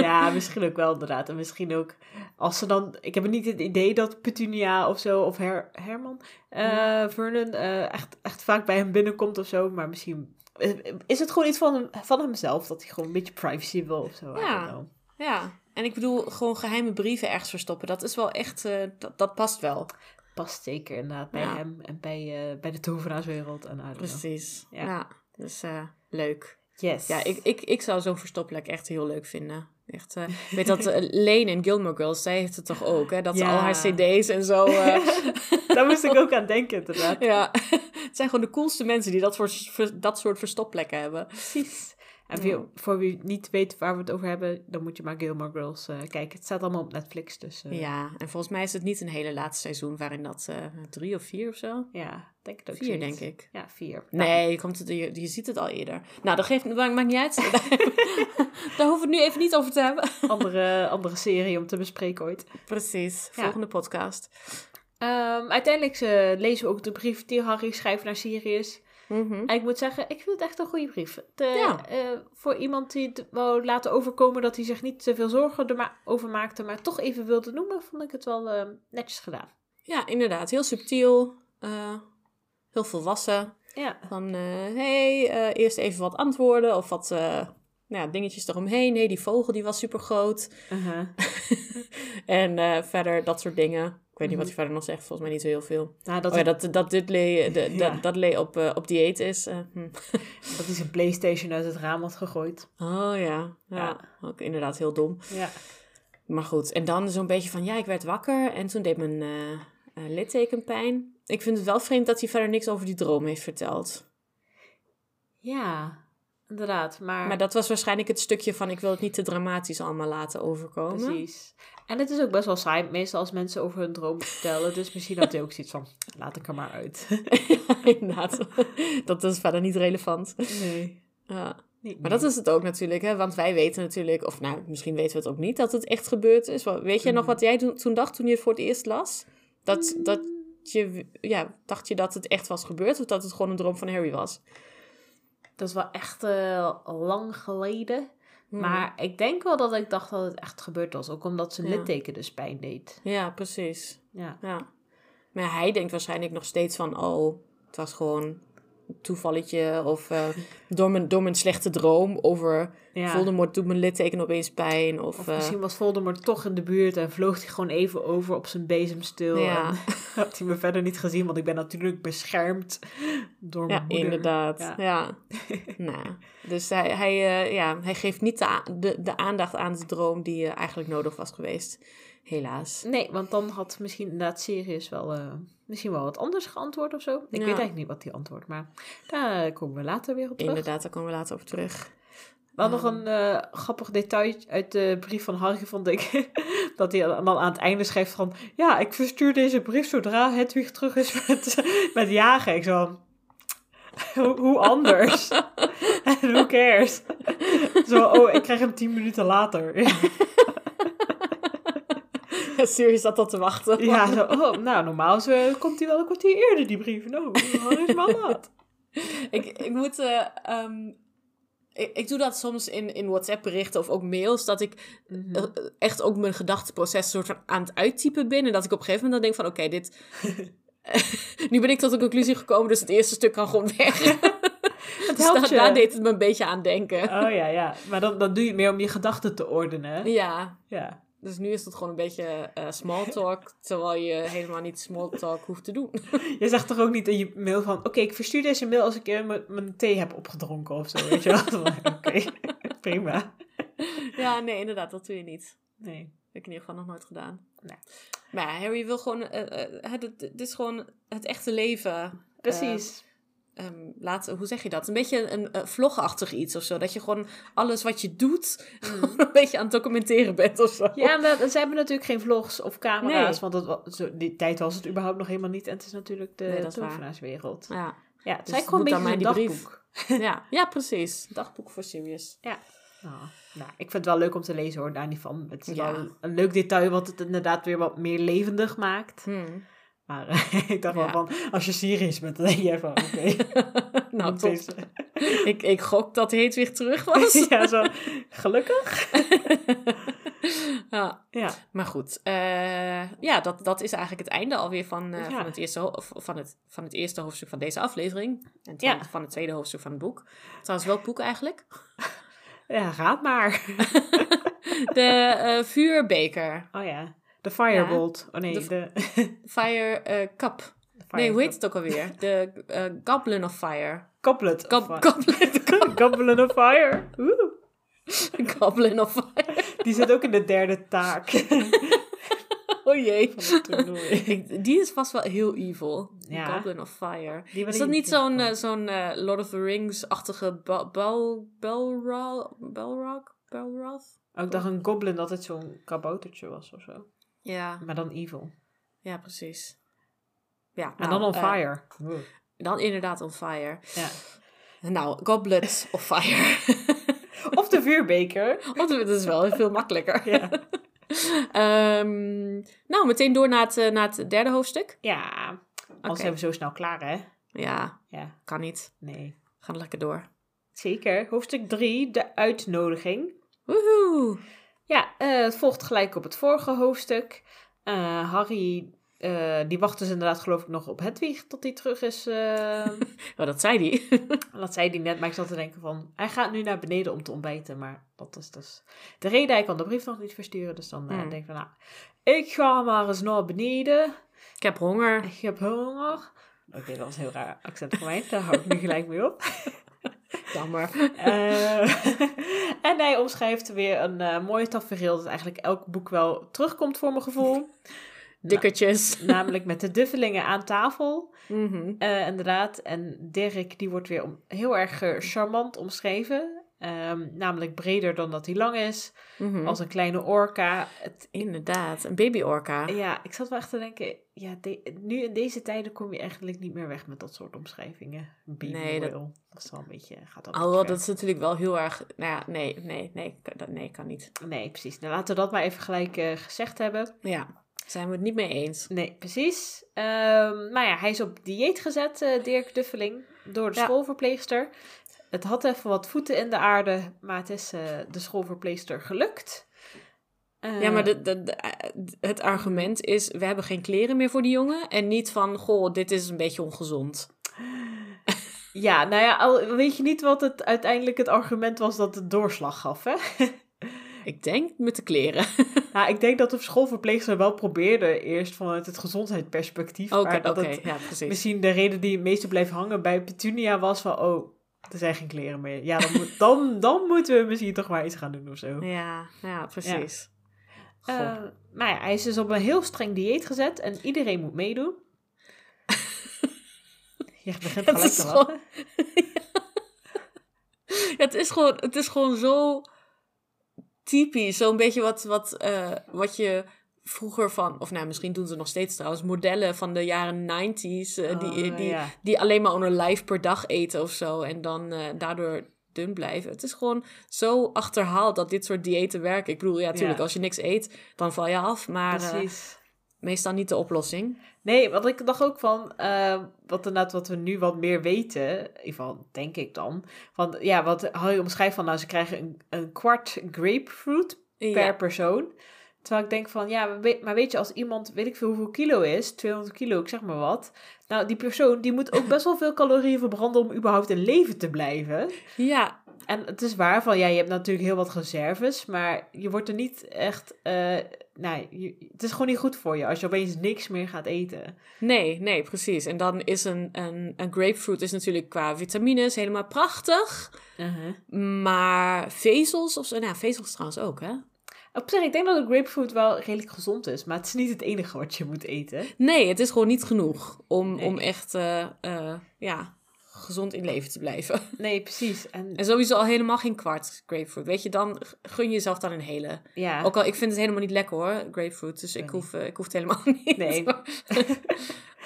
Ja, misschien ook wel inderdaad. En misschien ook als ze dan... Ik heb niet het idee dat Petunia of zo, of Her, Herman, eh, Vernon, eh, echt, echt vaak bij hem binnenkomt of zo. Maar misschien eh, is het gewoon iets van, hem, van hemzelf, dat hij gewoon een beetje privacy wil of zo. Ja. Ja, en ik bedoel, gewoon geheime brieven ergens verstoppen. Dat is wel echt, dat, dat past wel. Past zeker inderdaad bij Ja. hem en bij, bij de tovenaarswereld. En know. Precies. Ja. Ja, dus leuk. Yes. Ja, ik, ik, ik zou zo'n verstopplek echt heel leuk vinden. Echt, eh, weet dat eh, Lane in Gilmore Girls, zij heeft het toch ook, hè? Dat ze Ja. al haar cd's en zo... eh, <laughs> Daar moest ik ook aan denken inderdaad. ja, <laughs> het zijn gewoon de coolste mensen die dat, voor, dat soort verstopplekken hebben. Precies. En voor, wie- voor wie niet weet waar we het over hebben, dan moet je maar Gilmore Girls eh, kijken. Het staat allemaal op Netflix, dus eh, Ja, en volgens mij is het niet een hele laatste seizoen waarin dat eh, drie of vier of zo. ja, denk het ook Vier, zoiets. denk ik. Ja, vier. Nee, je, komt het, je, je ziet het al eerder. Nou, dat geeft, maakt, maakt niet uit. <laughs> Daar hoeven we het nu even niet over te hebben. Nou, <laughs> andere, andere serie om te bespreken ooit. Precies, Ja. volgende podcast. Ehm, uiteindelijk lezen we ook de brief die Harry schrijft naar Sirius. Mhm. En ik moet zeggen, ik vind het echt een goede brief. Het, eh, Ja. voor iemand die het wou laten overkomen dat hij zich niet te veel zorgen er over maakte, maar toch even wilde noemen, vond ik het wel eh, netjes gedaan. Ja, inderdaad. Heel subtiel. eh, heel volwassen. Ja. Van, eh hey, eerst even wat antwoorden of wat nou dingetjes eromheen. Nee, die vogel die was super groot. Uh-huh. <laughs> en verder dat soort dingen. Ik weet niet wat Mhm. hij verder nog zegt. Volgens mij niet zo heel veel. Nou, dat, oh ja, dat, dat dit Lee, de, <laughs> Ja. dat, dat Lee op, eh, op dieet is. eh, hm. <laughs> dat hij zijn Playstation uit het raam had gegooid. Oh ja. ja, ook inderdaad heel dom. Ja. Maar goed, en dan zo'n beetje van, ja, ik werd wakker en toen deed mijn eh, litteken pijn. Ik vind het wel vreemd dat hij verder niks over die droom heeft verteld. Ja, inderdaad. Maar, Maar dat was waarschijnlijk het stukje van, ik wil het niet te dramatisch allemaal laten overkomen. precies. En het is ook best wel saai, meestal als mensen over hun droom vertellen. Dus misschien had hij ook zoiets van, laat ik er maar uit. <laughs> Inderdaad, dat is verder niet relevant. Nee. Ja. Niet Maar dat is het ook natuurlijk, hè? want wij weten natuurlijk, of nou, misschien weten we het ook niet, dat het echt gebeurd is. Weet je nog Mhm. wat jij toen toen dacht toen je het voor het eerst las? Dat, dat je, ja, dacht je dat het echt was gebeurd of dat het gewoon een droom van Harry was? Dat is wel echt eh, lang geleden. Hmm. Maar ik denk wel dat ik dacht dat het echt gebeurd was. Ook omdat zijn Ja. litteken dus pijn deed. Ja, precies. Ja. Ja. Maar hij denkt waarschijnlijk nog steeds van, oh, het was gewoon toevalletje. Of eh, door, mijn, door mijn slechte droom over ja. Voldemort doet mijn litteken opeens pijn. Of, Of eh, misschien was Voldemort toch in de buurt en vloog hij gewoon even over op zijn bezemstil. Ja. En <laughs> had hij me verder niet gezien, want ik ben natuurlijk beschermd door mijn ja, moeder. inderdaad. Ja. Ja. <laughs> nou, dus hij, hij, eh, ja, hij geeft niet de, de, de aandacht aan de droom die eigenlijk nodig was geweest. Helaas. Nee, want dan had misschien inderdaad Sirius wel, eh, misschien wel wat anders geantwoord of zo. Ik Ja. weet eigenlijk niet wat hij antwoordt, maar daar komen we later weer op terug. Inderdaad, daar komen we later over terug. Wel nog een eh, grappig detail uit de brief van Harry vond ik. <laughs> dat hij dan aan het einde schrijft van... Ja, ik verstuur deze brief zodra Hedwig terug is met, <laughs> met jagen. Ik zo <laughs> hoe anders? En who cares? Zo, oh, ik krijg hem tien minuten later. <laughs> Serieus zat dat te wachten. ja zo, oh, nou, normaal zo, komt hij wel een kwartier eerder, die brief. Nou, <laughs> wat is maar laat. ik, ik moet... eh, ehm, ik, ik doe dat soms in, in WhatsApp-berichten of ook mails, dat ik Mhm. eh, echt ook mijn gedachteproces soort van aan het uittypen ben. En dat ik op een gegeven moment dan denk van, oké, dit... <laughs> nu ben ik tot de conclusie gekomen, dus het eerste stuk kan gewoon weg. Het dus helpt je. daar deed het me een beetje aan denken. Oh ja, ja. Maar dan, dan doe je het meer om je gedachten te ordenen. Ja, Ja. Dus nu is het gewoon een beetje eh small talk, terwijl je helemaal niet small talk hoeft te doen. <laughs> Je zegt toch ook niet in je mail van... Oké, ik verstuur deze mail als ik eh, mijn- thee heb opgedronken of zo. Weet je wel? <laughs> Oké, <laughs> prima. ja, nee, inderdaad, dat doe je niet. Nee. heb ik in ieder geval nog nooit gedaan. Nee. Maar ja, Harry wil gewoon... eh, het, het, het is gewoon het echte leven. Precies. Eh, laten, hoe zeg je dat? Een beetje een uh, vlogachtig iets of zo. Dat je gewoon alles wat je doet... <laughs> een beetje aan het documenteren bent of zo. Ja, maar ze hebben natuurlijk geen vlogs of camera's. Nee. Want dat, zo, die tijd was het überhaupt nog helemaal niet. En het is natuurlijk de Nee, tovenaarswereld. Ja, Ja, het Dus gewoon een dan beetje een dagboek. <laughs> ja. ja, precies. Dagboek voor Sirius. Nou, nou, ik vind het wel leuk om te lezen hoor, daar niet van. Het is Ja. wel een leuk detail wat het inderdaad weer wat meer levendig maakt. Hmm. Maar eh, <laughs> ik dacht wel van, als je serieus bent, dan denk je van, oké. <laughs> nou, top. deze- <laughs> Ik, ik gok dat Heet weer terug was. ja, zo, gelukkig. ja. Ja, Maar goed, eh, ja, dat, dat is eigenlijk het einde alweer van, eh, Ja. van, het eerste, van, het, van het eerste hoofdstuk van deze aflevering. En van, Ja. van het tweede hoofdstuk van het boek. Trouwens, welk boek eigenlijk? ja raad maar. De vuurbeker. Oh ja, de Firebolt. Oh nee, De- de, <laughs> Fire eh, Cup. Nee, hoe heet het ook alweer? De eh, Goblin of Fire. Goblet. Of, Goblin, Goblin <laughs> of Fire. Oeh. <laughs> Goblin of Fire. Die zit ook in de derde taak Oh jee. die is vast wel heel evil. Ja. Goblin of Fire. Is dat niet zo'n eh, zo'n eh, Lord of the Rings-achtige Bel Bel? Belroth? Oh, ik dacht een goblin dat het zo'n kaboutertje was of zo. Ja, Maar dan evil. ja, precies. Ja, En nou, dan on eh, fire. Dan inderdaad on fire. Ja. Nou, Goblet of Fire. <laughs> Of de vuurbeker. Want dat is wel veel makkelijker. Ja. <laughs> Ehm, nou, meteen door naar het, eh, naar het derde hoofdstuk. Ja. Anders zijn we zo snel klaar, hè? Ja, Ja. kan niet. Nee. Ga lekker door. Zeker. Hoofdstuk 3, de uitnodiging. Woehoe! Ja, eh, het volgt gelijk op het vorige hoofdstuk. Eh, Harry, eh, die wacht dus inderdaad geloof ik nog op Hedwig tot hij terug is. <laughs> Oh, dat zei die. <laughs> dat zei hij net, maar ik zat te denken van... Hij gaat nu naar beneden om te ontbijten, maar dat is dus de reden. Hij kan de brief nog niet versturen, dus dan denk ik van... Nou, ik ga maar eens naar beneden. Ik heb honger. Ik heb honger. Oké, dat was een heel raar accent voor mij. Daar hou ik nu gelijk mee op. <laughs> Jammer. Eh, <laughs> en hij omschrijft weer een eh mooi tafereel dat eigenlijk elk boek wel terugkomt voor mijn gevoel. <laughs> Dikkertjes. Namelijk met de duffelingen aan tafel. Mhm. Eh, inderdaad. En Dirk, die wordt weer om, heel erg charmant omschreven. Ehm, namelijk breder dan dat hij lang is. Mhm. Als een kleine orka. Het, Inderdaad, een baby-orka. ja, ik zat wel echt te denken... Ja, de- nu in deze tijden kom je eigenlijk niet meer weg met dat soort omschrijvingen. Baby Nee, dat- is wel een beetje... Gaat Alhoewel, dat is natuurlijk wel heel erg... Nou ja, nee, nee, nee, kan- dat, nee, kan niet. Nee, precies. Nou, laten we dat maar even gelijk eh, gezegd hebben. Ja, zijn we het niet mee eens. Nee, precies. Ehm maar ja, hij is op dieet gezet, eh, Dirk Duffeling, door de Ja. schoolverpleegster. Het had even wat voeten in de aarde, maar het is eh, de schoolverpleegster gelukt. Eh, Ja, maar de, de, de- eh, het argument is, we hebben geen kleren meer voor die jongen. En niet van, goh, dit is een beetje ongezond. Ja, nou ja, al weet je niet wat het uiteindelijk het argument was dat het doorslag gaf, hè? Ik denk met de kleren. <laughs> nou, ik denk dat de schoolverpleegster wel probeerde eerst vanuit het gezondheidsperspectief. Oké, dat het ja, precies. misschien de reden die het meeste bleef hangen bij Petunia was van, oh, er zijn geen kleren meer. Ja, dan, moet, dan, dan moeten we misschien toch maar iets gaan doen of zo. Ja, ja, precies. Maar ja, hij is dus op een heel streng dieet gezet en iedereen moet meedoen. <laughs> Je begint gelijk te lachen. <laughs> Ja, het, is gewoon, het is gewoon zo typisch. Zo'n beetje wat, wat, eh, wat je vroeger van, of nou, misschien doen ze nog steeds trouwens, modellen van de jaren 90s, eh, die, Oh, die, ja. die alleen maar onder live per dag eten of zo. En dan eh, daardoor dun blijven. Het is gewoon zo achterhaald dat dit soort diëten werken. Ik bedoel, ja, natuurlijk, Ja. als je niks eet, dan val je af. Maar Precies. Meestal niet de oplossing. Nee, wat ik dacht ook van, eh, wat inderdaad wat we nu wat meer weten, in ieder geval denk ik dan, van ja, wat Harry omschrijft van, nou ze krijgen een, een kwart grapefruit per Ja. persoon. Terwijl ik denk van, ja, maar weet, maar weet je, als iemand, weet ik veel hoeveel kilo is, 200 kilo, ik zeg maar wat, nou die persoon die moet ook best wel veel calorieën verbranden om überhaupt in leven te blijven. Ja, En het is waar van, ja, je hebt natuurlijk heel wat reserves, maar je wordt er niet echt, eh nee, je- het is gewoon niet goed voor je als je opeens niks meer gaat eten. nee, nee, precies. En dan is een, een, een grapefruit is natuurlijk qua vitamines helemaal prachtig. Maar vezels of zo, nou, vezels trouwens ook, hè? Op zich, ik denk dat een grapefruit wel redelijk gezond is, maar het is niet het enige wat je moet eten. Nee, het is gewoon niet genoeg om, Nee. om echt eh, ja, gezond in leven te blijven. <laughs> Nee, precies. En En sowieso al helemaal geen kwart grapefruit. Weet je, dan gun je jezelf dan een hele. ja, Ook al, ik vind het helemaal niet lekker hoor, grapefruit. Dus ik hoef, eh, ik hoef het helemaal <laughs> niet. Nee. <laughs>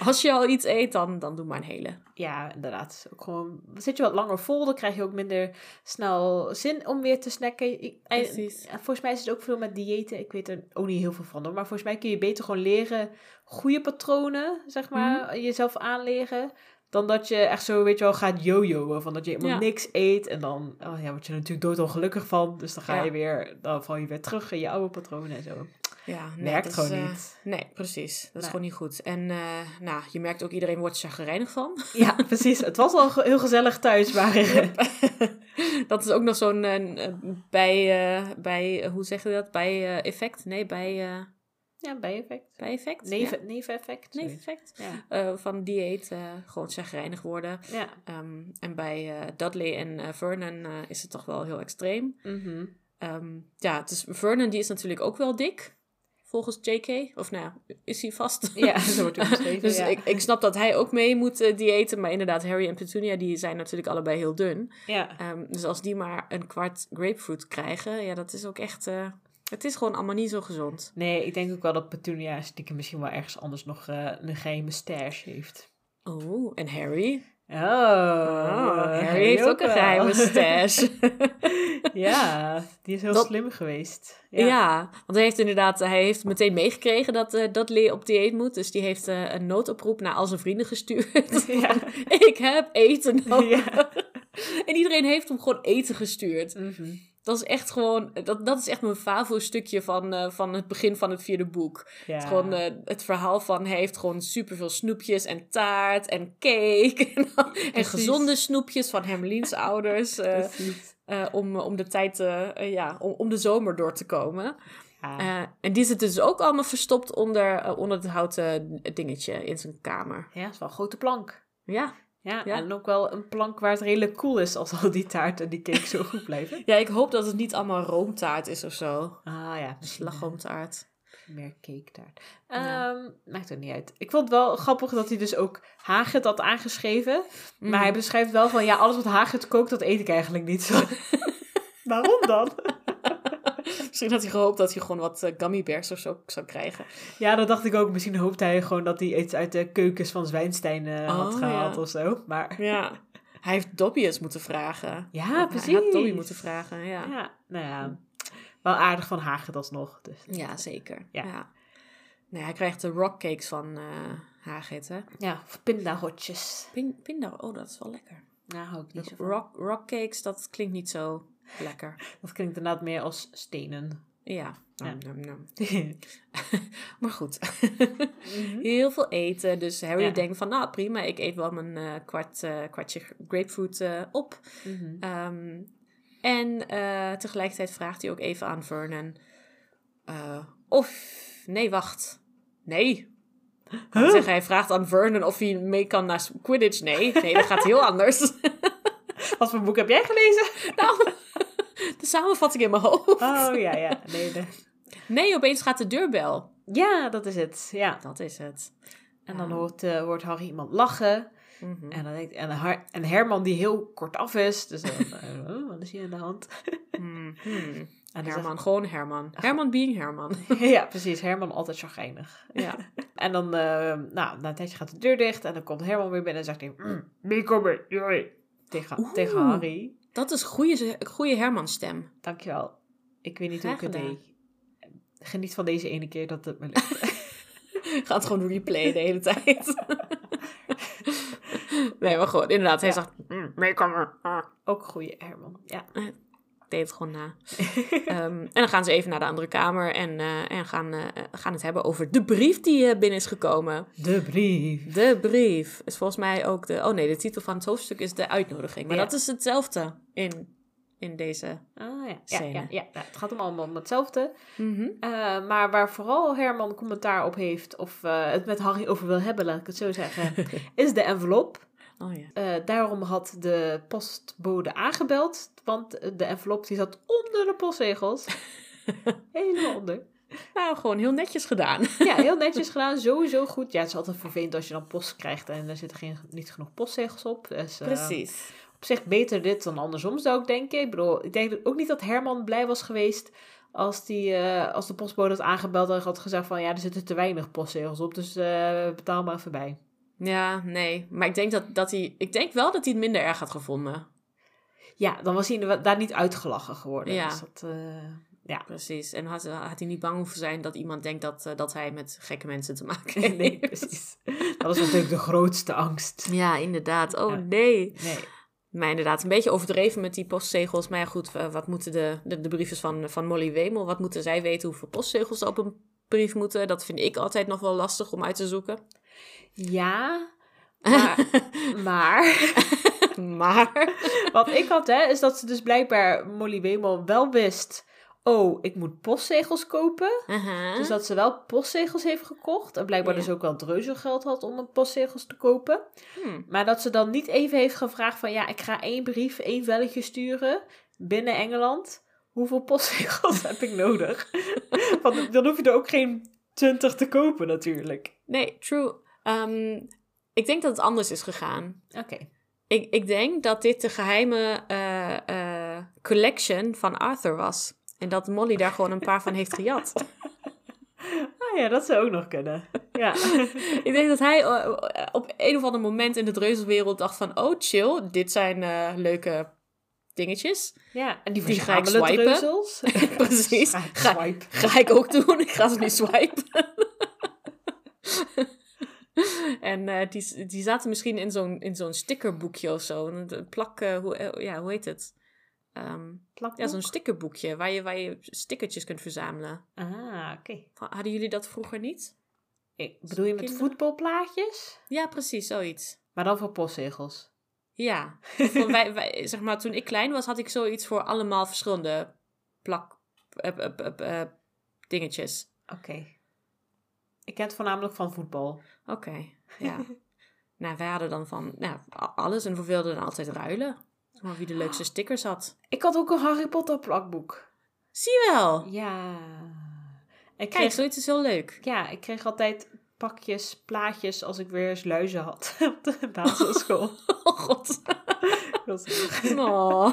Als je al iets eet, dan, dan doe maar een hele. ja, inderdaad. Ook gewoon, zit je wat langer vol, dan krijg je ook minder snel zin om weer te snacken. Ik- Precies. en volgens mij is het ook veel met diëten. Ik weet er ook niet heel veel van hoor. Maar volgens mij kun je beter gewoon leren goede patronen, zeg maar, jezelf aanleren. Dan dat je echt zo, weet je wel, gaat jojoen. Van dat je helemaal Ja. niks eet. En dan oh ja, word je natuurlijk doodongelukkig van. Dus dan ga Ja. je weer, dan val je weer terug in je oude patronen en zo. Ja, nee, dat gewoon is, eh, niet. Nee, precies. Dat is gewoon niet goed. En eh, nou, je merkt ook, iedereen wordt chagrijnig van. Ja, <laughs> precies. Het was al heel gezellig thuis, maar <laughs> dat is ook nog zo'n eh, bij, bij hoe zeg je dat? Bij effect? Nee, bij, ja, bijeffect. bij effect? Neven, neveneffect. Ja? zoiets. Neveneffect. Ja. Eh, van dieet, eh, gewoon chagrijnig worden. Ja. Ehm, en bij eh, Dudley en eh, Vernon eh, is het toch wel heel extreem. Mhm. Ehm, ja, is, Vernon die is natuurlijk ook wel dik. Volgens JK. Of nou, is hij vast. Ja, <laughs> zo wordt het beschreven. dus ja. ik, ik snap dat hij ook mee moet eh, diëten. Maar inderdaad, Harry en Petunia die zijn natuurlijk allebei heel dun. ja. Ehm, dus als die maar een kwart grapefruit krijgen, ja, dat is ook echt. Het is gewoon allemaal niet zo gezond. Nee, ik denk ook wel dat Petunia stiekem misschien wel ergens anders nog eh, een geheime stash heeft. Oh, en Harry? Oh, Oh, Harry heeft ook een geheime stash. <laughs> ja, die is heel Dat- slim geweest. ja. want hij heeft inderdaad, hij heeft meteen meegekregen dat eh Dudley op dieet moet. Dus die heeft eh, een noodoproep naar al zijn vrienden gestuurd. <laughs> Ja. <laughs> Ik heb eten nodig. Ja. En iedereen heeft hem gewoon eten gestuurd. Mhm. Dat is echt gewoon, dat, dat is echt mijn favo-stukje van, eh, van het begin van het vierde boek. ja. Het, gewoon, eh, het verhaal van hij heeft gewoon superveel snoepjes en taart en cake. <laughs> En, gezonde snoepjes van Hermelien's ouders. <laughs> eh, om, om de tijd, ja, om, om de zomer door te komen. Ja. En die zitten dus ook allemaal verstopt onder, onder het houten dingetje in zijn kamer. ja, het is wel een grote plank. Ja. Ja, Ja. en ook wel een plank waar het redelijk cool is als al die taart en die cake zo goed blijven. <laughs> ja, ik hoop dat het niet allemaal roomtaart is of zo. Ah ja, Slagroomtaart. meer cake taart. Ja. Ehm, maakt er niet uit. Ik vond het wel grappig dat hij dus ook Hagrid had aangeschreven. Mm. Maar hij beschrijft wel van, ja, alles wat Hagrid kookt, dat eet ik eigenlijk niet. <laughs> Waarom dan? Misschien had hij gehoopt dat hij gewoon wat eh, gummy bears of zo zou krijgen. Ja, dat dacht ik ook. Misschien hoopte hij gewoon dat hij iets uit de keukens van Zwijnstein eh, had Oh, gehaald ja. of zo. Maar Ja. Hij heeft Dobby eens moeten vragen. Ja, Of Hij had precies. Dobby moeten vragen, ja. ja, nou ja, wel aardig van Hagrid alsnog. Dus. Ja, zeker. Ja. Ja. Nee, hij krijgt de rockcakes van eh Hagrid, hè. Ja, of pindahotjes. Pin, pinda, oh, dat is wel lekker. Nou, hou ik niet zo van. Rock, rockcakes, dat klinkt niet zo lekker. Dat klinkt inderdaad meer als stenen. Ja. Ja. Nom, nom, nom. <laughs> Maar goed. Mhm. Heel veel eten. Dus Harry Ja. denkt van, nou prima, ik eet wel mijn eh, kwart, eh, kwartje grapefruit eh, op. Mhm. Ehm, en tegelijkertijd vraagt hij ook even aan Vernon. of, nee, wacht. Nee. Huh? Hij vraagt aan Vernon of hij mee kan naar Quidditch. Nee, nee, dat gaat heel <laughs> anders. Wat voor boek heb jij gelezen? nou, de samenvatting in mijn hoofd. Oh ja, ja. Nee, de... Nee, opeens gaat de deurbel. Ja, dat is het. Ja. Dat is het. En dan hoort, eh, hoort Harry iemand lachen. Mhm. En, dan denkt, en, Har- en Herman die heel kort af is. Dus dan, eh, oh, wat is hier aan de hand? Mhm. <laughs> En Herman, gewoon Herman. Herman being Herman. <laughs> ja, precies. Herman altijd chagrijnig. ja. <laughs> En dan, eh, nou, na een tijdje gaat de deur dicht. En dan komt Herman weer binnen en zegt hij... Mm, meekomen, joi. Tegen, Oeh. tegen Harry. Dat is goede, goede Herman-stem. Dankjewel. Ik weet niet hoe ik het gedaan. deed. Geniet van deze ene keer dat het me lukt. <laughs> Gaat gewoon replay de hele tijd. <laughs> nee, maar goed, inderdaad. Hij Ja. zegt, "Mm, meekomen. Ah. Ook goede Herman. Ja. Deed het gewoon na. <laughs> Ehm, en dan gaan ze even naar de andere kamer en, eh, en gaan, eh, gaan het hebben over de brief die eh, binnen is gekomen. De brief. De brief is volgens mij ook de... Oh nee, de titel van het hoofdstuk is de uitnodiging. Maar Ja. dat is hetzelfde in, in deze... Ah ja. Ja, Scène. ja, ja. Het gaat hem allemaal om hetzelfde. Mhm. Maar waar vooral Herman commentaar op heeft, of het met Harry over wil hebben, laat ik het zo zeggen, <laughs> is de envelop. Oh ja. Eh, daarom had de postbode aangebeld, want de envelop die zat onder de postzegels. <laughs> Helemaal onder. Nou, gewoon heel netjes gedaan. <laughs> Ja, heel netjes <laughs> gedaan. Sowieso goed. Ja, het is altijd vervelend als je dan post krijgt en er zitten geen, niet genoeg postzegels op. Dus, eh, Precies. op zich beter dit dan andersom zou ik denken. Ik bedoel, ik denk ook niet dat Herman blij was geweest als, die, eh, als de postbode had aangebeld en had gezegd van ja, er zitten te weinig postzegels op, dus eh, betaal maar even bij. Ja, nee. Maar ik denk, dat, dat hij, ik denk wel dat hij het minder erg had gevonden. Ja, dan was hij daar niet uitgelachen geworden. Ja. Dus dat, eh, ja. Precies. En had, had hij niet bang hoeven zijn dat iemand denkt dat, eh, dat hij met gekke mensen te maken <laughs> heeft. nee, precies. Dat is natuurlijk de grootste angst. Ja, inderdaad. Oh Ja. nee. Nee. Maar inderdaad, een beetje overdreven met die postzegels. Maar ja, goed, eh, wat moeten de, de, de briefjes van, van Molly Wemel, wat moeten zij weten hoeveel postzegels er op een brief moeten? Dat vind ik altijd nog wel lastig om uit te zoeken. Ja, <laughs> maar, maar <laughs> Maar, wat ik had, hè, is dat ze dus blijkbaar Molly Wemel wel wist. Oh, ik moet postzegels kopen. uh-huh. Dus dat ze wel postzegels heeft gekocht. En blijkbaar Ja. dus ook wel dreuzelgeld had om een postzegels te kopen. Hmm. Maar dat ze dan niet even heeft gevraagd van... Ja, ik ga één brief, één velletje sturen binnen Engeland. Hoeveel postzegels <laughs> heb ik nodig? Want dan hoef je er ook geen twintig te kopen natuurlijk. nee, true. Ehm, ik denk dat het anders is gegaan. Oké. Ik, ik denk dat dit de geheime eh, eh, collection van Arthur was. En dat Molly daar gewoon een paar van heeft gejat. <laughs> Ah ja, dat zou ook nog kunnen. Ja. <laughs> Ik denk dat hij eh, op een of ander moment in de dreuzelwereld dacht van... Oh, chill, dit zijn leuke dingetjes. ja. En die, Die ga ik swipen. dreuzels. <laughs> Precies. Ga ik Ga, ga ik ook doen. Ik ga ze nu swipen. En eh, die, die zaten misschien in zo'n, in zo'n stickerboekje of zo. Een plak, eh, hoe, eh, ja, hoe heet het? Plakboek. ja, zo'n stickerboekje waar je, waar je stickertjes kunt verzamelen. Ah, oké. Hadden jullie dat vroeger niet? Ik- Bedoel je met Kinderen? voetbalplaatjes? Ja, precies, zoiets. Maar dan voor postzegels. Ja. <laughs> Wij, wij, zeg maar, toen ik klein was, had ik zoiets voor allemaal verschillende plak eh, dingetjes. Oké. Ik ken het voornamelijk van voetbal. Oké, <laughs> ja. nou, wij hadden dan van nou, alles en we wilden dan altijd ruilen. Maar wie de leukste stickers had. Ik had ook een Harry Potter plakboek. Zie je wel. Ja. Ik Kijk, kreeg, zoiets is heel leuk. ja, ik kreeg altijd pakjes, plaatjes als ik weer eens luizen had <laughs> op de basisschool. <laughs> Oh god. Dat was. Oh,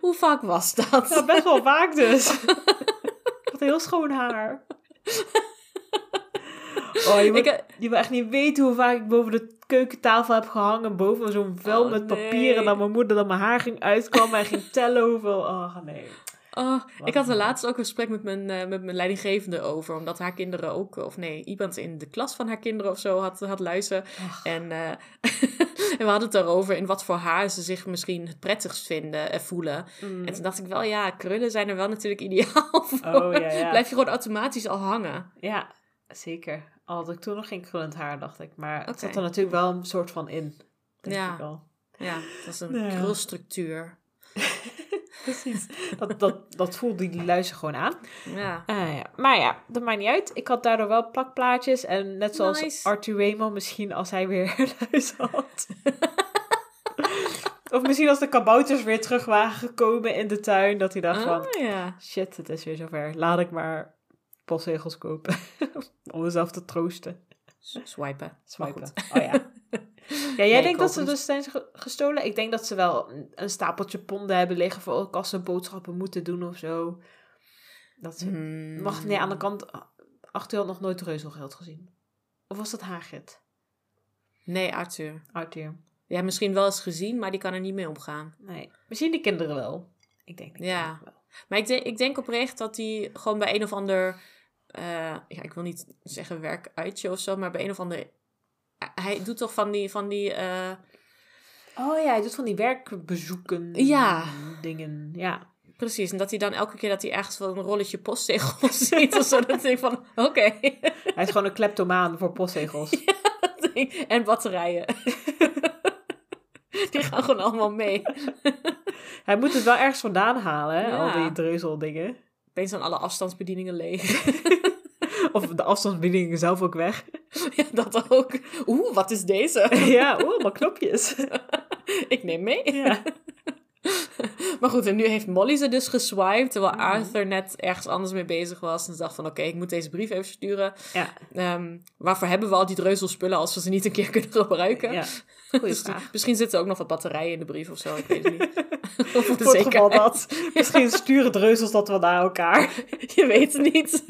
hoe vaak was dat? Ja, best wel vaak dus. Ik had heel schoon haar. Oh, je, moet, Ik, eh, je wil echt niet weten hoe vaak ik boven de keukentafel heb gehangen. Boven zo'n vel Oh, met papier. nee. En dat mijn moeder dan mijn haar ging uitkomen en ging tellen hoeveel. Oh, nee. oh, ik had er laatst ook een gesprek met mijn, eh, met mijn leidinggevende over. Omdat haar kinderen ook, of nee, iemand in de klas van haar kinderen of zo had, had luisteren. En, eh, <laughs> en we hadden het erover in wat voor haar ze zich misschien het prettigst vinden en voelen. Mm. En toen dacht ik wel, ja, krullen zijn er wel natuurlijk ideaal voor. Oh, ja, ja. Blijf je gewoon automatisch al hangen. Ja, zeker. Al had ik toen nog geen krullend haar, dacht ik. Maar het zat er natuurlijk wel een soort van in. Denk Ja. ik wel. Ja, dat is een Ja. krulstructuur. <laughs> Precies. Dat, dat, dat voelde die luizen gewoon aan. Ja. Ah, ja. Maar ja, dat maakt niet uit. Ik had daardoor wel plakplaatjes. En net zoals Nice. Arthur misschien als hij weer <laughs> luizen had. of misschien als de kabouters weer terug waren gekomen in de tuin. Dat hij dacht van, Oh ja. shit, het is weer zover. Laat ik maar postzegels kopen. <laughs> Om mezelf te troosten. Swipen. Swipen. Oh ja. <laughs> Ja, jij Nee, denkt dat ze dus zijn ge- gestolen? Ik denk dat ze wel een, stapeltje ponden hebben liggen voor ook als ze boodschappen moeten doen of zo. Dat ze... Hmm. Wacht, nee, aan de kant... Arthur had nog nooit reuzelgeld gezien. Of was dat Hagrid? Nee, Arthur. Arthur. Ja, misschien wel eens gezien, maar die kan er niet mee omgaan. Nee. Misschien de kinderen wel. Ik denk de Ja. wel. Maar ik denk, ik denk oprecht dat hij gewoon bij een of ander... eh, ja, ik wil niet zeggen werkuitje of zo, maar bij een of ander... Hij doet toch van die... Van die eh, Oh ja, hij doet van die werkbezoeken. Ja. Dingen. Ja. precies, en dat hij dan elke keer dat hij ergens wel een rolletje postzegels <laughs> ziet of zo, dat ik van, oké. <laughs> Hij is gewoon een kleptomaan voor postzegels. <laughs> en batterijen. Die gaan gewoon allemaal mee. Hij moet het wel ergens vandaan halen, hè? Al Ja. die dreuzeldingen. Opeens zijn alle afstandsbedieningen leeg. <laughs> Of de afstandsbedieningen zelf ook weg. <laughs> ja, dat ook. Oeh, wat is deze? <laughs> ja, oeh, maar knopjes. Ik neem mee. Ja. <laughs> Maar goed, en nu heeft Molly ze dus geswiped, terwijl Mhm. Arthur net ergens anders mee bezig was. En ze dacht van, oké, ik moet deze brief even sturen. Ja, Ehm, waarvoor hebben we al die dreuzelspullen als we ze niet een keer <laughs> kunnen gebruiken? ja. <laughs> Goeie Dus vraag. misschien zitten er ook nog wat batterijen in de brief of zo, ik weet het niet. Voor het geval dat. Misschien sturen dreuzels dat wel naar elkaar. Je weet het niet.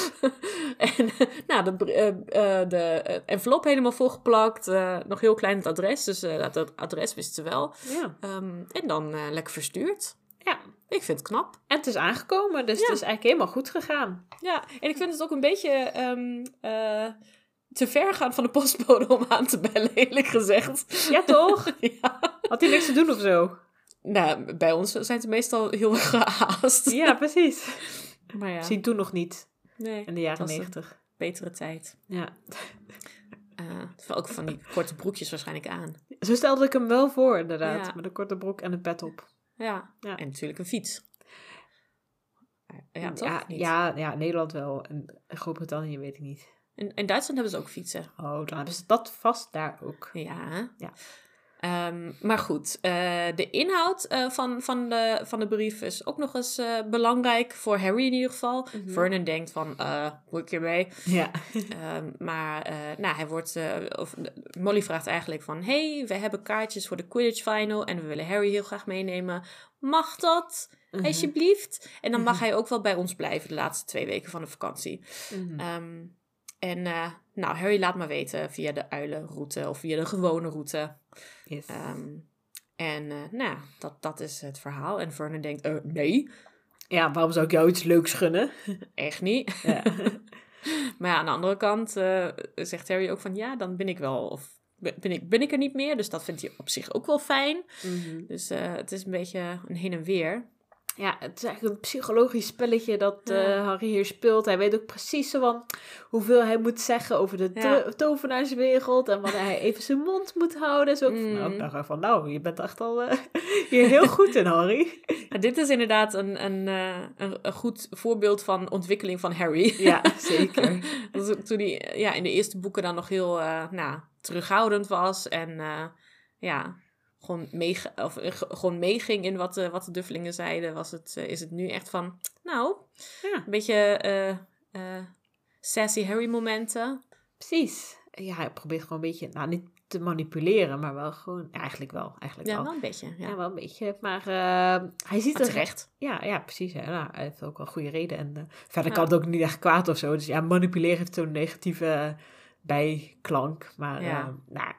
<laughs> en nou, de, eh, de eh, envelop helemaal volgeplakt. nog heel klein het adres, dus dat, adres wisten ze wel. Ja. Ehm, en dan lekker verstuurd. ja. Ik vind het knap. En het is aangekomen, dus Ja. het is eigenlijk helemaal goed gegaan. Ja, en ik vind het ook een beetje ehm, eh, te ver gaan van de postbode om aan te bellen, <laughs> eerlijk gezegd. Ja, toch? <laughs> ja. Had hij niks te doen of zo? Nou, bij ons zijn ze meestal heel erg gehaast. Ja, precies. Maar ja, Misschien toen nog niet, nee, in de jaren negentig. betere tijd. Ja. <laughs> Eh, ook van die korte broekjes waarschijnlijk aan. Zo stelde ik hem wel voor, inderdaad. Ja. Met een korte broek en een pet op. Ja, Ja. en natuurlijk een fiets. Ja, toch? ja, ja, ja, Nederland wel. En Groot-Brittannië weet ik niet. In, in Duitsland hebben ze ook fietsen. Oh, dan hebben ze dat vast daar ook. Ja. Ja. Ehm, maar goed, eh, de inhoud eh, van, van, de, van de brief is ook nog eens eh, belangrijk voor Harry in ieder geval. Mhm. Vernon denkt van, moet ik hiermee? Ja. Ehm, maar nou, hij wordt, of, Molly vraagt eigenlijk van, hey, we hebben kaartjes voor de Quidditch Final en we willen Harry heel graag meenemen. Mag dat? Mhm. Alsjeblieft. En dan mag hij ook wel bij ons blijven de laatste twee weken van de vakantie. Mhm. En eh, nou, Harry laat maar weten via de uilenroute of via de gewone route. Yes. Ehm, en eh, nou, dat, dat is het verhaal. En Vernon denkt, eh, nee, ja, waarom zou ik jou iets leuks gunnen? <laughs> echt niet. Ja. <laughs> maar ja, aan de andere kant zegt Harry ook van, ja, dan ben ik wel, of ben ik, ben ik er niet meer. Dus dat vindt hij op zich ook wel fijn. Mhm. Dus het is een beetje een heen en weer. Ja, het is eigenlijk een psychologisch spelletje dat eh. Harry hier speelt. Hij weet ook precies zo van hoeveel hij moet zeggen over de Ja. tovenaarswereld. En wanneer hij even zijn mond moet houden. Zo, Mm. nou, ik dacht van, nou, je bent echt al eh, <laughs> hier heel goed in, Harry. <laughs> Ja, dit is inderdaad een, een, eh, een, een goed voorbeeld van ontwikkeling van Harry. Ja, <laughs> zeker. Toen hij ja, in de eerste boeken dan nog heel nou, terughoudend was. En ja, gewoon, meeg of, eh, ge- gewoon meeging in wat, de wat de duffelingen zeiden. Was het, eh, is het nu echt van, nou, Ja. een beetje eh, eh, sassy Harry momenten. Precies. Ja, hij probeert gewoon een beetje, nou niet te manipuleren, maar wel gewoon, ja, eigenlijk wel, eigenlijk Ja, wel. wel een beetje. Ja, Ja, wel een beetje. Maar eh, hij ziet Maar er terecht. Ja, ja precies. Ja. Nou, hij heeft ook wel goede reden. En eh, verder Ja. kan het ook niet echt kwaad of zo. Dus ja, manipuleren heeft zo'n negatieve eh, bijklank. Maar Ja. ja. nou,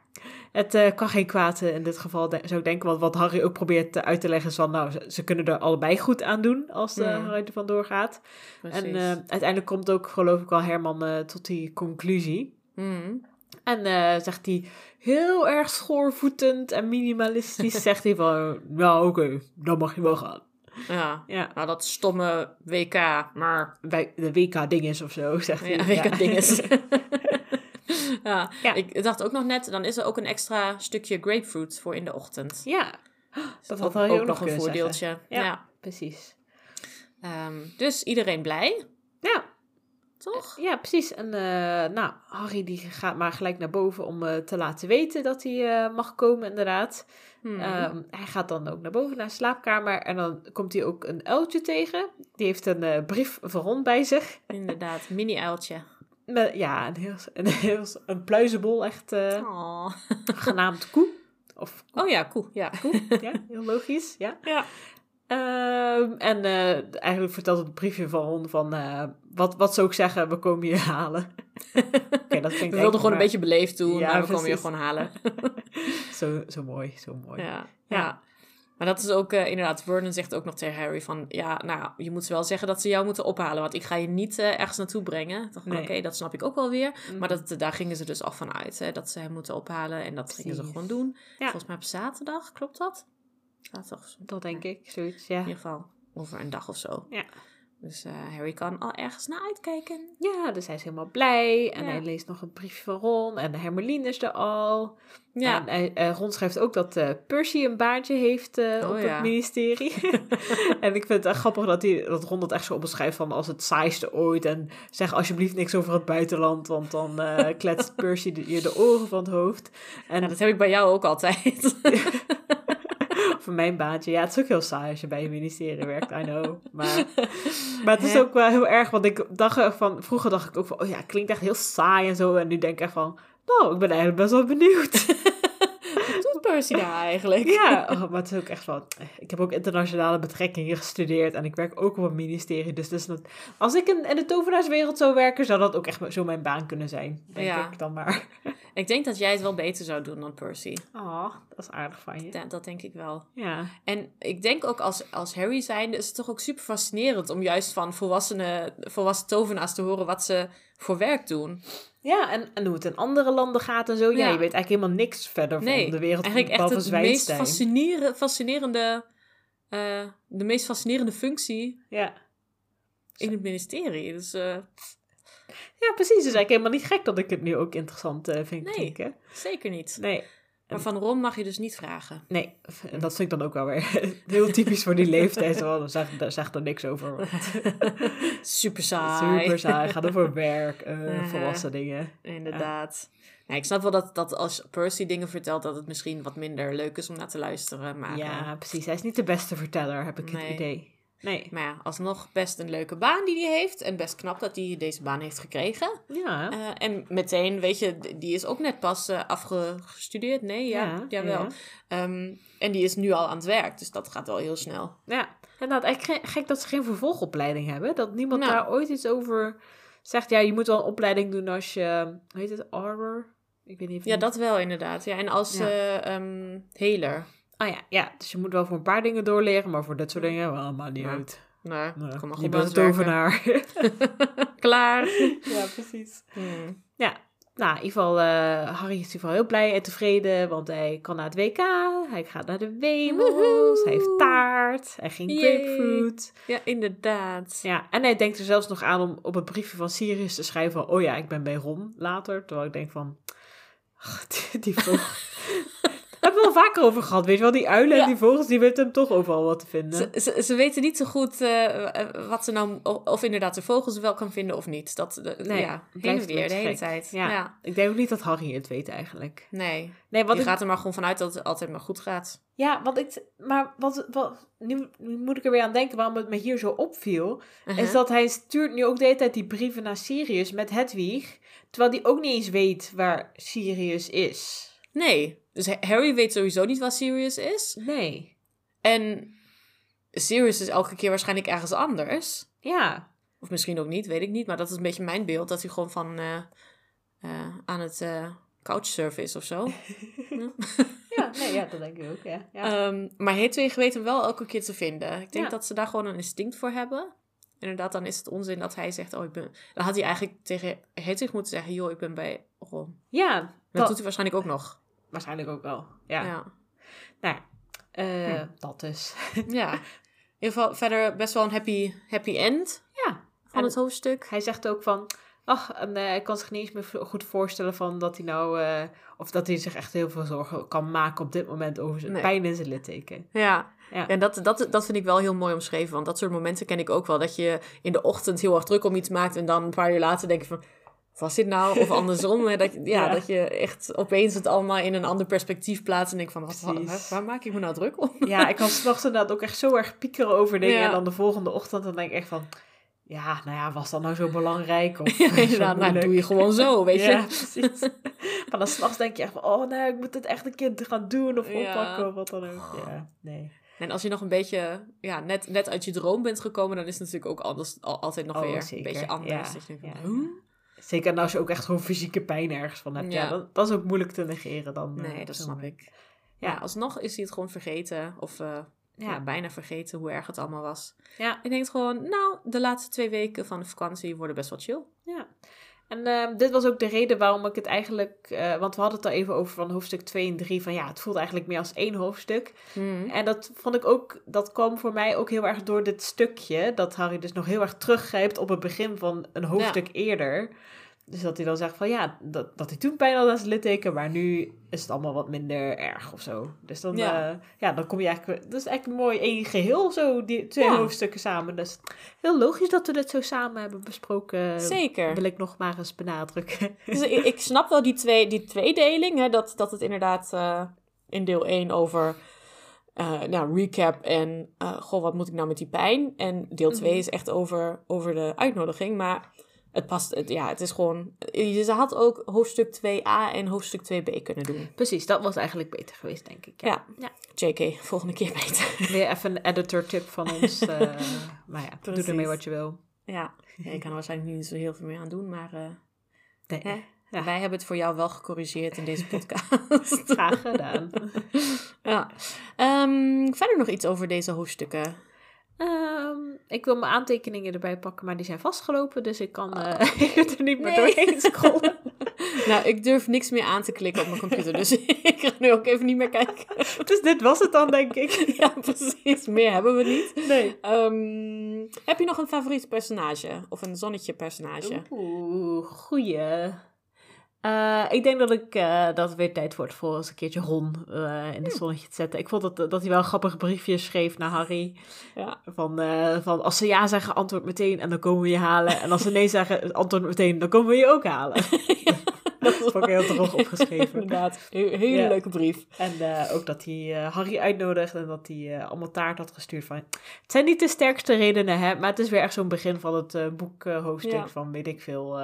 het eh, kan geen kwaad eh, in dit geval, de- zou ik denken. Want wat Harry ook probeert eh, uit te leggen is van... Nou, ze, ze kunnen er allebei goed aan doen als uh, Mm. Harry er vandoor gaat. Precies. En eh, uiteindelijk komt ook, geloof ik wel, Herman eh, tot die conclusie. Mm. En eh, zegt hij heel erg schoorvoetend en minimalistisch... <laughs> zegt hij van, nou oké, dan mag je wel gaan. Ja. Ja, Nou, dat stomme WK, maar bij de WK-dinges of zo, zegt hij. Ja, WK dinges. <laughs> <laughs> ja, Ja. ik dacht ook nog net, dan is er ook een extra stukje grapefruit voor in de ochtend. Ja, dat had ook, Harry ook nog een voordeeltje. Ja. Ja. precies. Ehm, dus iedereen blij, Ja, toch? ja precies. En eh, nou, Harry die gaat maar gelijk naar boven om eh, te laten weten dat hij eh, mag komen, inderdaad. Hmm. Ehm, hij gaat dan ook naar boven naar de slaapkamer en dan komt hij ook een uiltje tegen. Die heeft een brief van Ron bij zich. Inderdaad, mini-uiltje. Met, ja, een heel, een heel een pluizenbol, echt eh, genaamd Koe. Of oh ja, cool. Ja. Koe, ja, heel logisch, ja. <laughs> ja. Ehm, en eh, eigenlijk vertelt het briefje van Ron van, eh, wat, wat zou ik zeggen, we komen je halen. <laughs> Dat We wilden gewoon een beetje beleefd doen, Ja, maar we komen je gewoon halen. <laughs> Zo, zo mooi, zo mooi. Ja, Ja. ja. Maar dat is ook eh, inderdaad, Vernon zegt ook nog tegen Harry van... Ja, nou, je moet wel zeggen dat ze jou moeten ophalen. Want ik ga je niet eh, ergens naartoe brengen. Ik dacht van, Nee. oké, dat snap ik ook wel weer. Mhm. Maar dat, daar gingen ze dus af van uit. Hè, dat ze hem moeten ophalen. En dat gingen ze gewoon doen. Ja. Volgens mij op zaterdag, klopt dat? Zaterdag of zo. Dat denk ik, zoiets, ja. In ieder geval over een dag of zo. Ja. Dus eh, Harry kan al ergens naar uitkijken. Ja, dus hij is helemaal blij. En Ja. hij leest nog een briefje van Ron. En Hermeline is er al. Ja, En hij, eh, Ron schrijft ook dat eh, Percy een baantje heeft eh, Oh, op ja. het ministerie. <laughs> en ik vind het echt grappig dat, hij, dat Ron dat echt zo opbeschrijft van als het saaiste ooit. En zeg alsjeblieft niks over het buitenland, want dan eh, kletst <laughs> Percy de, je de oren van het hoofd. En Ja, dat heb ik bij jou ook altijd. <laughs> voor mijn baantje, ja, het is ook heel saai als je bij een ministerie werkt, I know. Maar, <laughs> maar het is Hè? ook wel heel erg, want ik dacht van, vroeger dacht ik ook van, oh ja, het klinkt echt heel saai en zo. En nu denk ik echt van, nou, ik ben eigenlijk best wel benieuwd. <laughs> Wat doet Percy daar <laughs> eigenlijk? Ja, oh, maar het is ook echt van. Ik heb ook internationale betrekkingen gestudeerd en ik werk ook op een ministerie. Dus, dus dat, als ik in, in de tovenaarswereld zou werken, zou dat ook echt zo mijn baan kunnen zijn. Denk Ja. ik dan maar. Ik denk dat jij het wel beter zou doen dan Percy. Oh, dat is aardig van je. Dat, dat denk ik wel. Ja, En ik denk ook als, als Harry zijnde is het toch ook super fascinerend om juist van volwassenen, volwassen tovenaars te horen wat ze voor werk doen. ja en, en hoe het in andere landen gaat en zo. Ja, Ja. je weet eigenlijk helemaal niks verder Nee, van de wereld Eigenlijk echt het meest fascinerende, fascinerende eh, de meest fascinerende functie Ja. in het ministerie. Dus eh, ja, precies. Is eigenlijk helemaal niet gek dat ik het nu ook interessant eh, vind Nee. klinken. zeker niet. Nee. Maar van Ron mag je dus niet vragen. Nee, en dat vind ik dan ook wel weer <laughs> heel typisch voor die leeftijd. Zo, Dan zegt, daar zegt er niks over. want <laughs> Super saai. Super saai, gaat over werk, eh, volwassen dingen. Inderdaad. Nee, ik snap wel dat, dat als Percy dingen vertelt, dat het misschien wat minder leuk is om naar te luisteren. Maar, eh, Ja, precies. Hij is niet de beste verteller, heb ik Nee. het idee. Nee. maar ja, alsnog best een leuke baan die hij heeft. En best knap dat hij deze baan heeft gekregen. Ja. Eh, en meteen, weet je, die is ook net pas eh, afgestudeerd. Nee, ja, Ja, jawel. ja. Ehm, en die is nu al aan het werk, dus dat gaat wel heel snel. ja. En dat eigenlijk ge- gek dat ze geen vervolgopleiding hebben. Dat niemand Nou. daar ooit iets over zegt. Ja, je moet wel een opleiding doen als je, hoe heet het, arbor? Ik weet niet of Ja, dat wel inderdaad. Ja, en als Ja. eh, ehm, heler. Ah ja, ja, dus je moet wel voor een paar dingen doorleren, maar voor dit soort dingen, wel, maakt niet Ja. uit. Nou, Nee, kom maar je bent een tovenaar. <laughs> Klaar. ja, precies. Hmm. Ja, nou, in ieder geval, eh, Harry is in ieder geval heel blij en tevreden, want hij kan naar het WK, hij gaat naar de Wemels, hij heeft taart, hij ging Yay. grapefruit. Ja, inderdaad. Ja, en hij denkt er zelfs nog aan om op het briefje van Sirius te schrijven van, oh ja, ik ben bij Ron later. Terwijl ik denk van, ach, die, die vogel. <laughs> Hebben we al vaker over gehad, weet je wel, die uilen Ja. en die vogels, die weten hem toch overal wat te vinden. Ze, ze, ze weten niet zo goed eh, eh, wat ze nou, of, of inderdaad de vogels wel kan vinden of niet. Dat, de, Nee, ja, blijft weer, de hele gek. tijd. Ja. Ja. Ik denk ook niet dat Harry het weet eigenlijk. Nee, Nee, wat je ik gaat er maar gewoon vanuit dat het altijd maar goed gaat. Ja, want ik, maar wat, wat nu, moet ik er weer aan denken waarom het me hier zo opviel. Uh-huh. Is dat hij stuurt nu ook de hele tijd die brieven naar Sirius met Hedwig. Terwijl hij ook niet eens weet waar Sirius is. Nee, dus Ha- Harry weet sowieso niet wat Sirius is. Nee. En Sirius is elke keer waarschijnlijk ergens anders. Ja. Of misschien ook niet, weet ik niet. Maar dat is een beetje mijn beeld. Dat hij gewoon van eh, eh, aan het eh couchsurfen is of zo. <laughs> Ja, nee, ja, dat denk ik ook, ja. ja. Ehm, maar Hedwig weet hem wel elke keer te vinden. Ik denk Ja. dat ze daar gewoon een instinct voor hebben. Inderdaad, dan is het onzin dat hij zegt... Oh, ik ben... Dan had hij eigenlijk tegen Hedwig moeten zeggen... Joh, ik ben bij Ron. ja, Dat, dat, doet hij waarschijnlijk ook nog. Waarschijnlijk ook wel. Ja, Ja. nou ja. Eh, Hm. dat dus. <laughs> ja. In ieder geval verder best wel een happy, happy end ja. van En- het hoofdstuk. Hij zegt ook van... Ach, en eh, ik kan zich niet eens meer goed voorstellen van dat hij nou... eh, of dat hij zich echt heel veel zorgen kan maken op dit moment over zijn Nee. pijn in zijn litteken. Ja, Ja. en dat, dat, dat vind ik wel heel mooi omschreven. Want dat soort momenten ken ik ook wel. Dat je in de ochtend heel erg druk om iets maakt... en dan een paar uur later denk je van... Was dit nou? Of andersom. hè, dat, je- ja, Ja. dat je echt opeens het allemaal in een ander perspectief plaatst... en denkt van, wat, waar, waar maak ik me nou druk om? Ja, ik kan s'nachts inderdaad ook echt zo erg piekeren over dingen. Ja. En dan de volgende ochtend dan denk ik echt van... ja, nou ja, was dat nou zo belangrijk? Of <laughs> Inderdaad, nou, doe je gewoon zo, weet je. Ja, precies. <laughs> maar dan s'nachts denk je echt van, oh nee, ik moet het echt een keer gaan doen of Ja. oppakken of wat dan ook. Ja, nee. En als je nog een beetje, ja, net, net uit je droom bent gekomen, dan is het natuurlijk ook anders, al, altijd nog Oh, weer zeker. een beetje anders. Ja, Dat je denkt ja? Zeker als je ook echt gewoon fysieke pijn ergens van hebt. Ja, Ja. dat, dat is ook moeilijk te negeren dan. eh, Nee, dat snap ik. Ja. Ja, alsnog is hij het gewoon vergeten. Of eh, ja. Ja. bijna vergeten hoe erg het allemaal was. Ja. Ik denk gewoon, nou, de laatste twee weken van de vakantie worden best wel chill. Ja. En ehm, dit was ook de reden waarom ik het eigenlijk... eh, want we hadden het al even over van hoofdstuk 2 en 3. Van ja, het voelt eigenlijk meer als één hoofdstuk. En dat vond ik ook... Dat kwam voor mij ook heel erg door dit stukje. Dat Harry dus nog heel erg teruggrijpt op het begin van een hoofdstuk eerder. Dus dat hij dan zegt van ja, dat, dat hij toen pijn had aan zijn litteken. Maar nu is het allemaal wat minder erg of zo. Dus dan, Ja. ja. ja, dan kom je eigenlijk... Dat is eigenlijk mooi één geheel zo, die twee Ja. hoofdstukken samen. Dus heel logisch dat we dit zo samen hebben besproken. Zeker. Wil ik nog maar eens benadrukken. <laughs> Dus ik, ik snap wel die, twee, die tweedeling. Hè, dat, dat het inderdaad eh, in deel 1 over eh, nou, recap en eh, goh, wat moet ik nou met die pijn? En deel 2 Mhm. is echt over, over de uitnodiging. Maar het past, het, ja, het is gewoon. Ze had ook hoofdstuk 2a en hoofdstuk 2b kunnen doen. Precies, dat was eigenlijk beter geweest, denk ik. Ja. Ja. JK, volgende keer beter. <laughs> Weer even een editor tip van ons. eh, <laughs> maar ja, doe ermee wat je wil. ja. Ja, ik kan er waarschijnlijk niet zo heel veel meer aan doen, maar eh, Nee, hè, Ja. wij hebben het voor jou wel gecorrigeerd in deze podcast. <laughs> graag gedaan. ja. Ehm, verder nog iets over deze hoofdstukken. Ehm, ik wil mijn aantekeningen erbij pakken, maar die zijn vastgelopen. Dus ik kan eh, <laughs> er niet meer Oh. Nee. doorheen scrollen. <laughs> Nou, ik durf niks meer aan te klikken op mijn computer, dus <laughs> ik ga nu ook even niet meer kijken. Dus dit was het dan, denk ik. ja, precies. Meer hebben we niet. Nee. Ehm, heb je nog een favoriet personage? Of een zonnetje personage? Oeh, goeie. Eh, ik denk dat, ik, eh, dat het weer tijd wordt voor eens een keertje Ron eh, in het zonnetje te zetten. Ik vond dat, dat hij wel een grappig briefje schreef naar Harry. Ja. Van, van als ze ja zeggen, antwoord meteen en dan komen we je halen. En als ze nee zeggen, antwoord meteen, dan komen we je ook halen. <laughs> dat vond ik heel droog opgeschreven. Inderdaad. He- hele Ja. leuke brief. En ook dat hij Harry uitnodigt en dat hij allemaal taart had gestuurd van... Het zijn niet de sterkste redenen, hè, maar het is weer echt zo'n begin van het boekhoofdstuk van weet ik veel.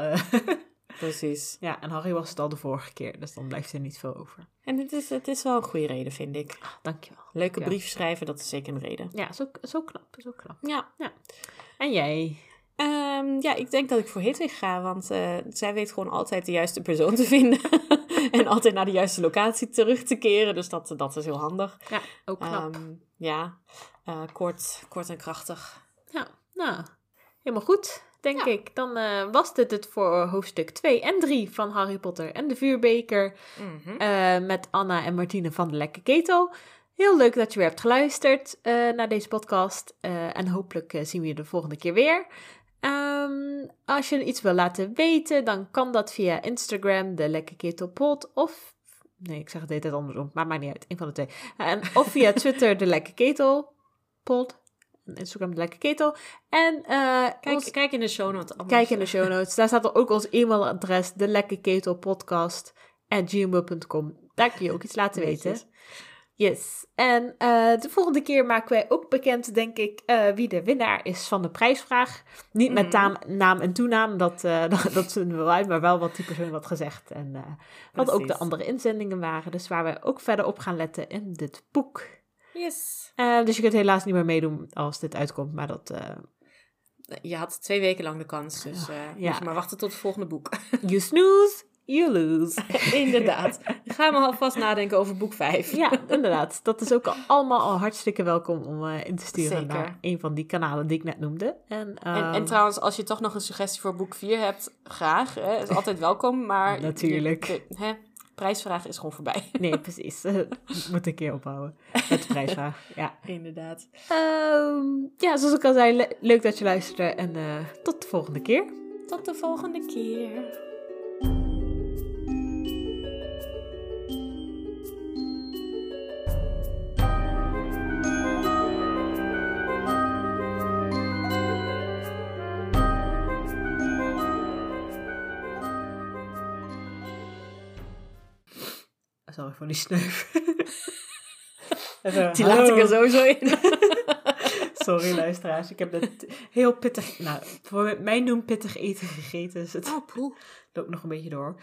Precies. ja, en Harry was het al de vorige keer, dus dan blijft er niet veel over. En het is, het is wel een goede reden, vind ik. Ah, dankjewel. Leuke Ja. brief schrijven, dat is zeker een reden. Ja, zo, zo knap, zo knap. Ja. En jij? Ehm, ja, ik denk dat ik voor Hedwig ga, want eh, zij weet gewoon altijd de juiste persoon te vinden. <laughs> en altijd naar de juiste locatie terug te keren, dus dat, dat is heel handig. Ja, ook knap. Ehm, ja, eh, kort, kort en krachtig. ja, nou, helemaal goed, denk Ja. ik. Dan eh, was dit het voor hoofdstuk 2 en 3 van Harry Potter en de Vuurbeker. Mhm. eh, met Anna en Martine van de Lekke Ketel. Heel leuk dat je weer hebt geluisterd eh, naar deze podcast. en hopelijk zien we je de volgende keer weer. Ehm, als je iets wil laten weten, dan kan dat via Instagram, de Lekke Ketel Pod. Of, nee, ik zeg het de hele tijd andersom, maar maakt niet uit. Een van de twee. En, of via Twitter, de Lekke Ketel Pod. Instagram, de Lekke Ketel. En eh, Kijk, ons- kijk in de show notes. Kijk in de show notes. Daar staat er ook ons e-mailadres, de gmail.com. Daar kun je ook iets laten weten. Yes. En eh, de volgende keer maken wij ook bekend, denk ik, eh, wie de winnaar is van de prijsvraag. Niet met Mhm. taam- naam en toenaam, dat, eh <laughs> dat, dat vinden we wel uit, maar wel wat die persoon had gezegd. En eh, wat ook de andere inzendingen waren. Dus waar we ook verder op gaan letten in dit boek. Yes. Eh, dus je kunt helaas niet meer meedoen als dit uitkomt, maar dat... eh, Je had twee weken lang de kans, dus eh Ja. je maar wachten tot het volgende boek. <laughs> you snooze, you lose. <laughs> Inderdaad. Ga maar alvast nadenken over boek 5. Ja, inderdaad. Dat is ook al- allemaal al hartstikke welkom om eh, in te sturen Zeker. naar een van die kanalen die ik net noemde. En, En, ehm, en trouwens, als je toch nog een suggestie voor boek 4 hebt, graag. Hè, is altijd welkom, maar... Natuurlijk. Hè, prijsvraag is gewoon voorbij. <laughs> Nee, precies. <laughs> Eh, Moet een keer ophouden met de prijsvraag. Ja. Inderdaad. Ehm, ja, zoals ik al zei, le- leuk dat je luisterde en eh, tot de volgende keer. Tot de volgende keer. Sorry voor die sneuf. <laughs> Even, Die laat ik er sowieso in. <laughs> Sorry. Luisteraars, ik heb net heel pittig, nou, voor mijn doen pittig eten gegeten. Dus het Oh, loopt nog een beetje door.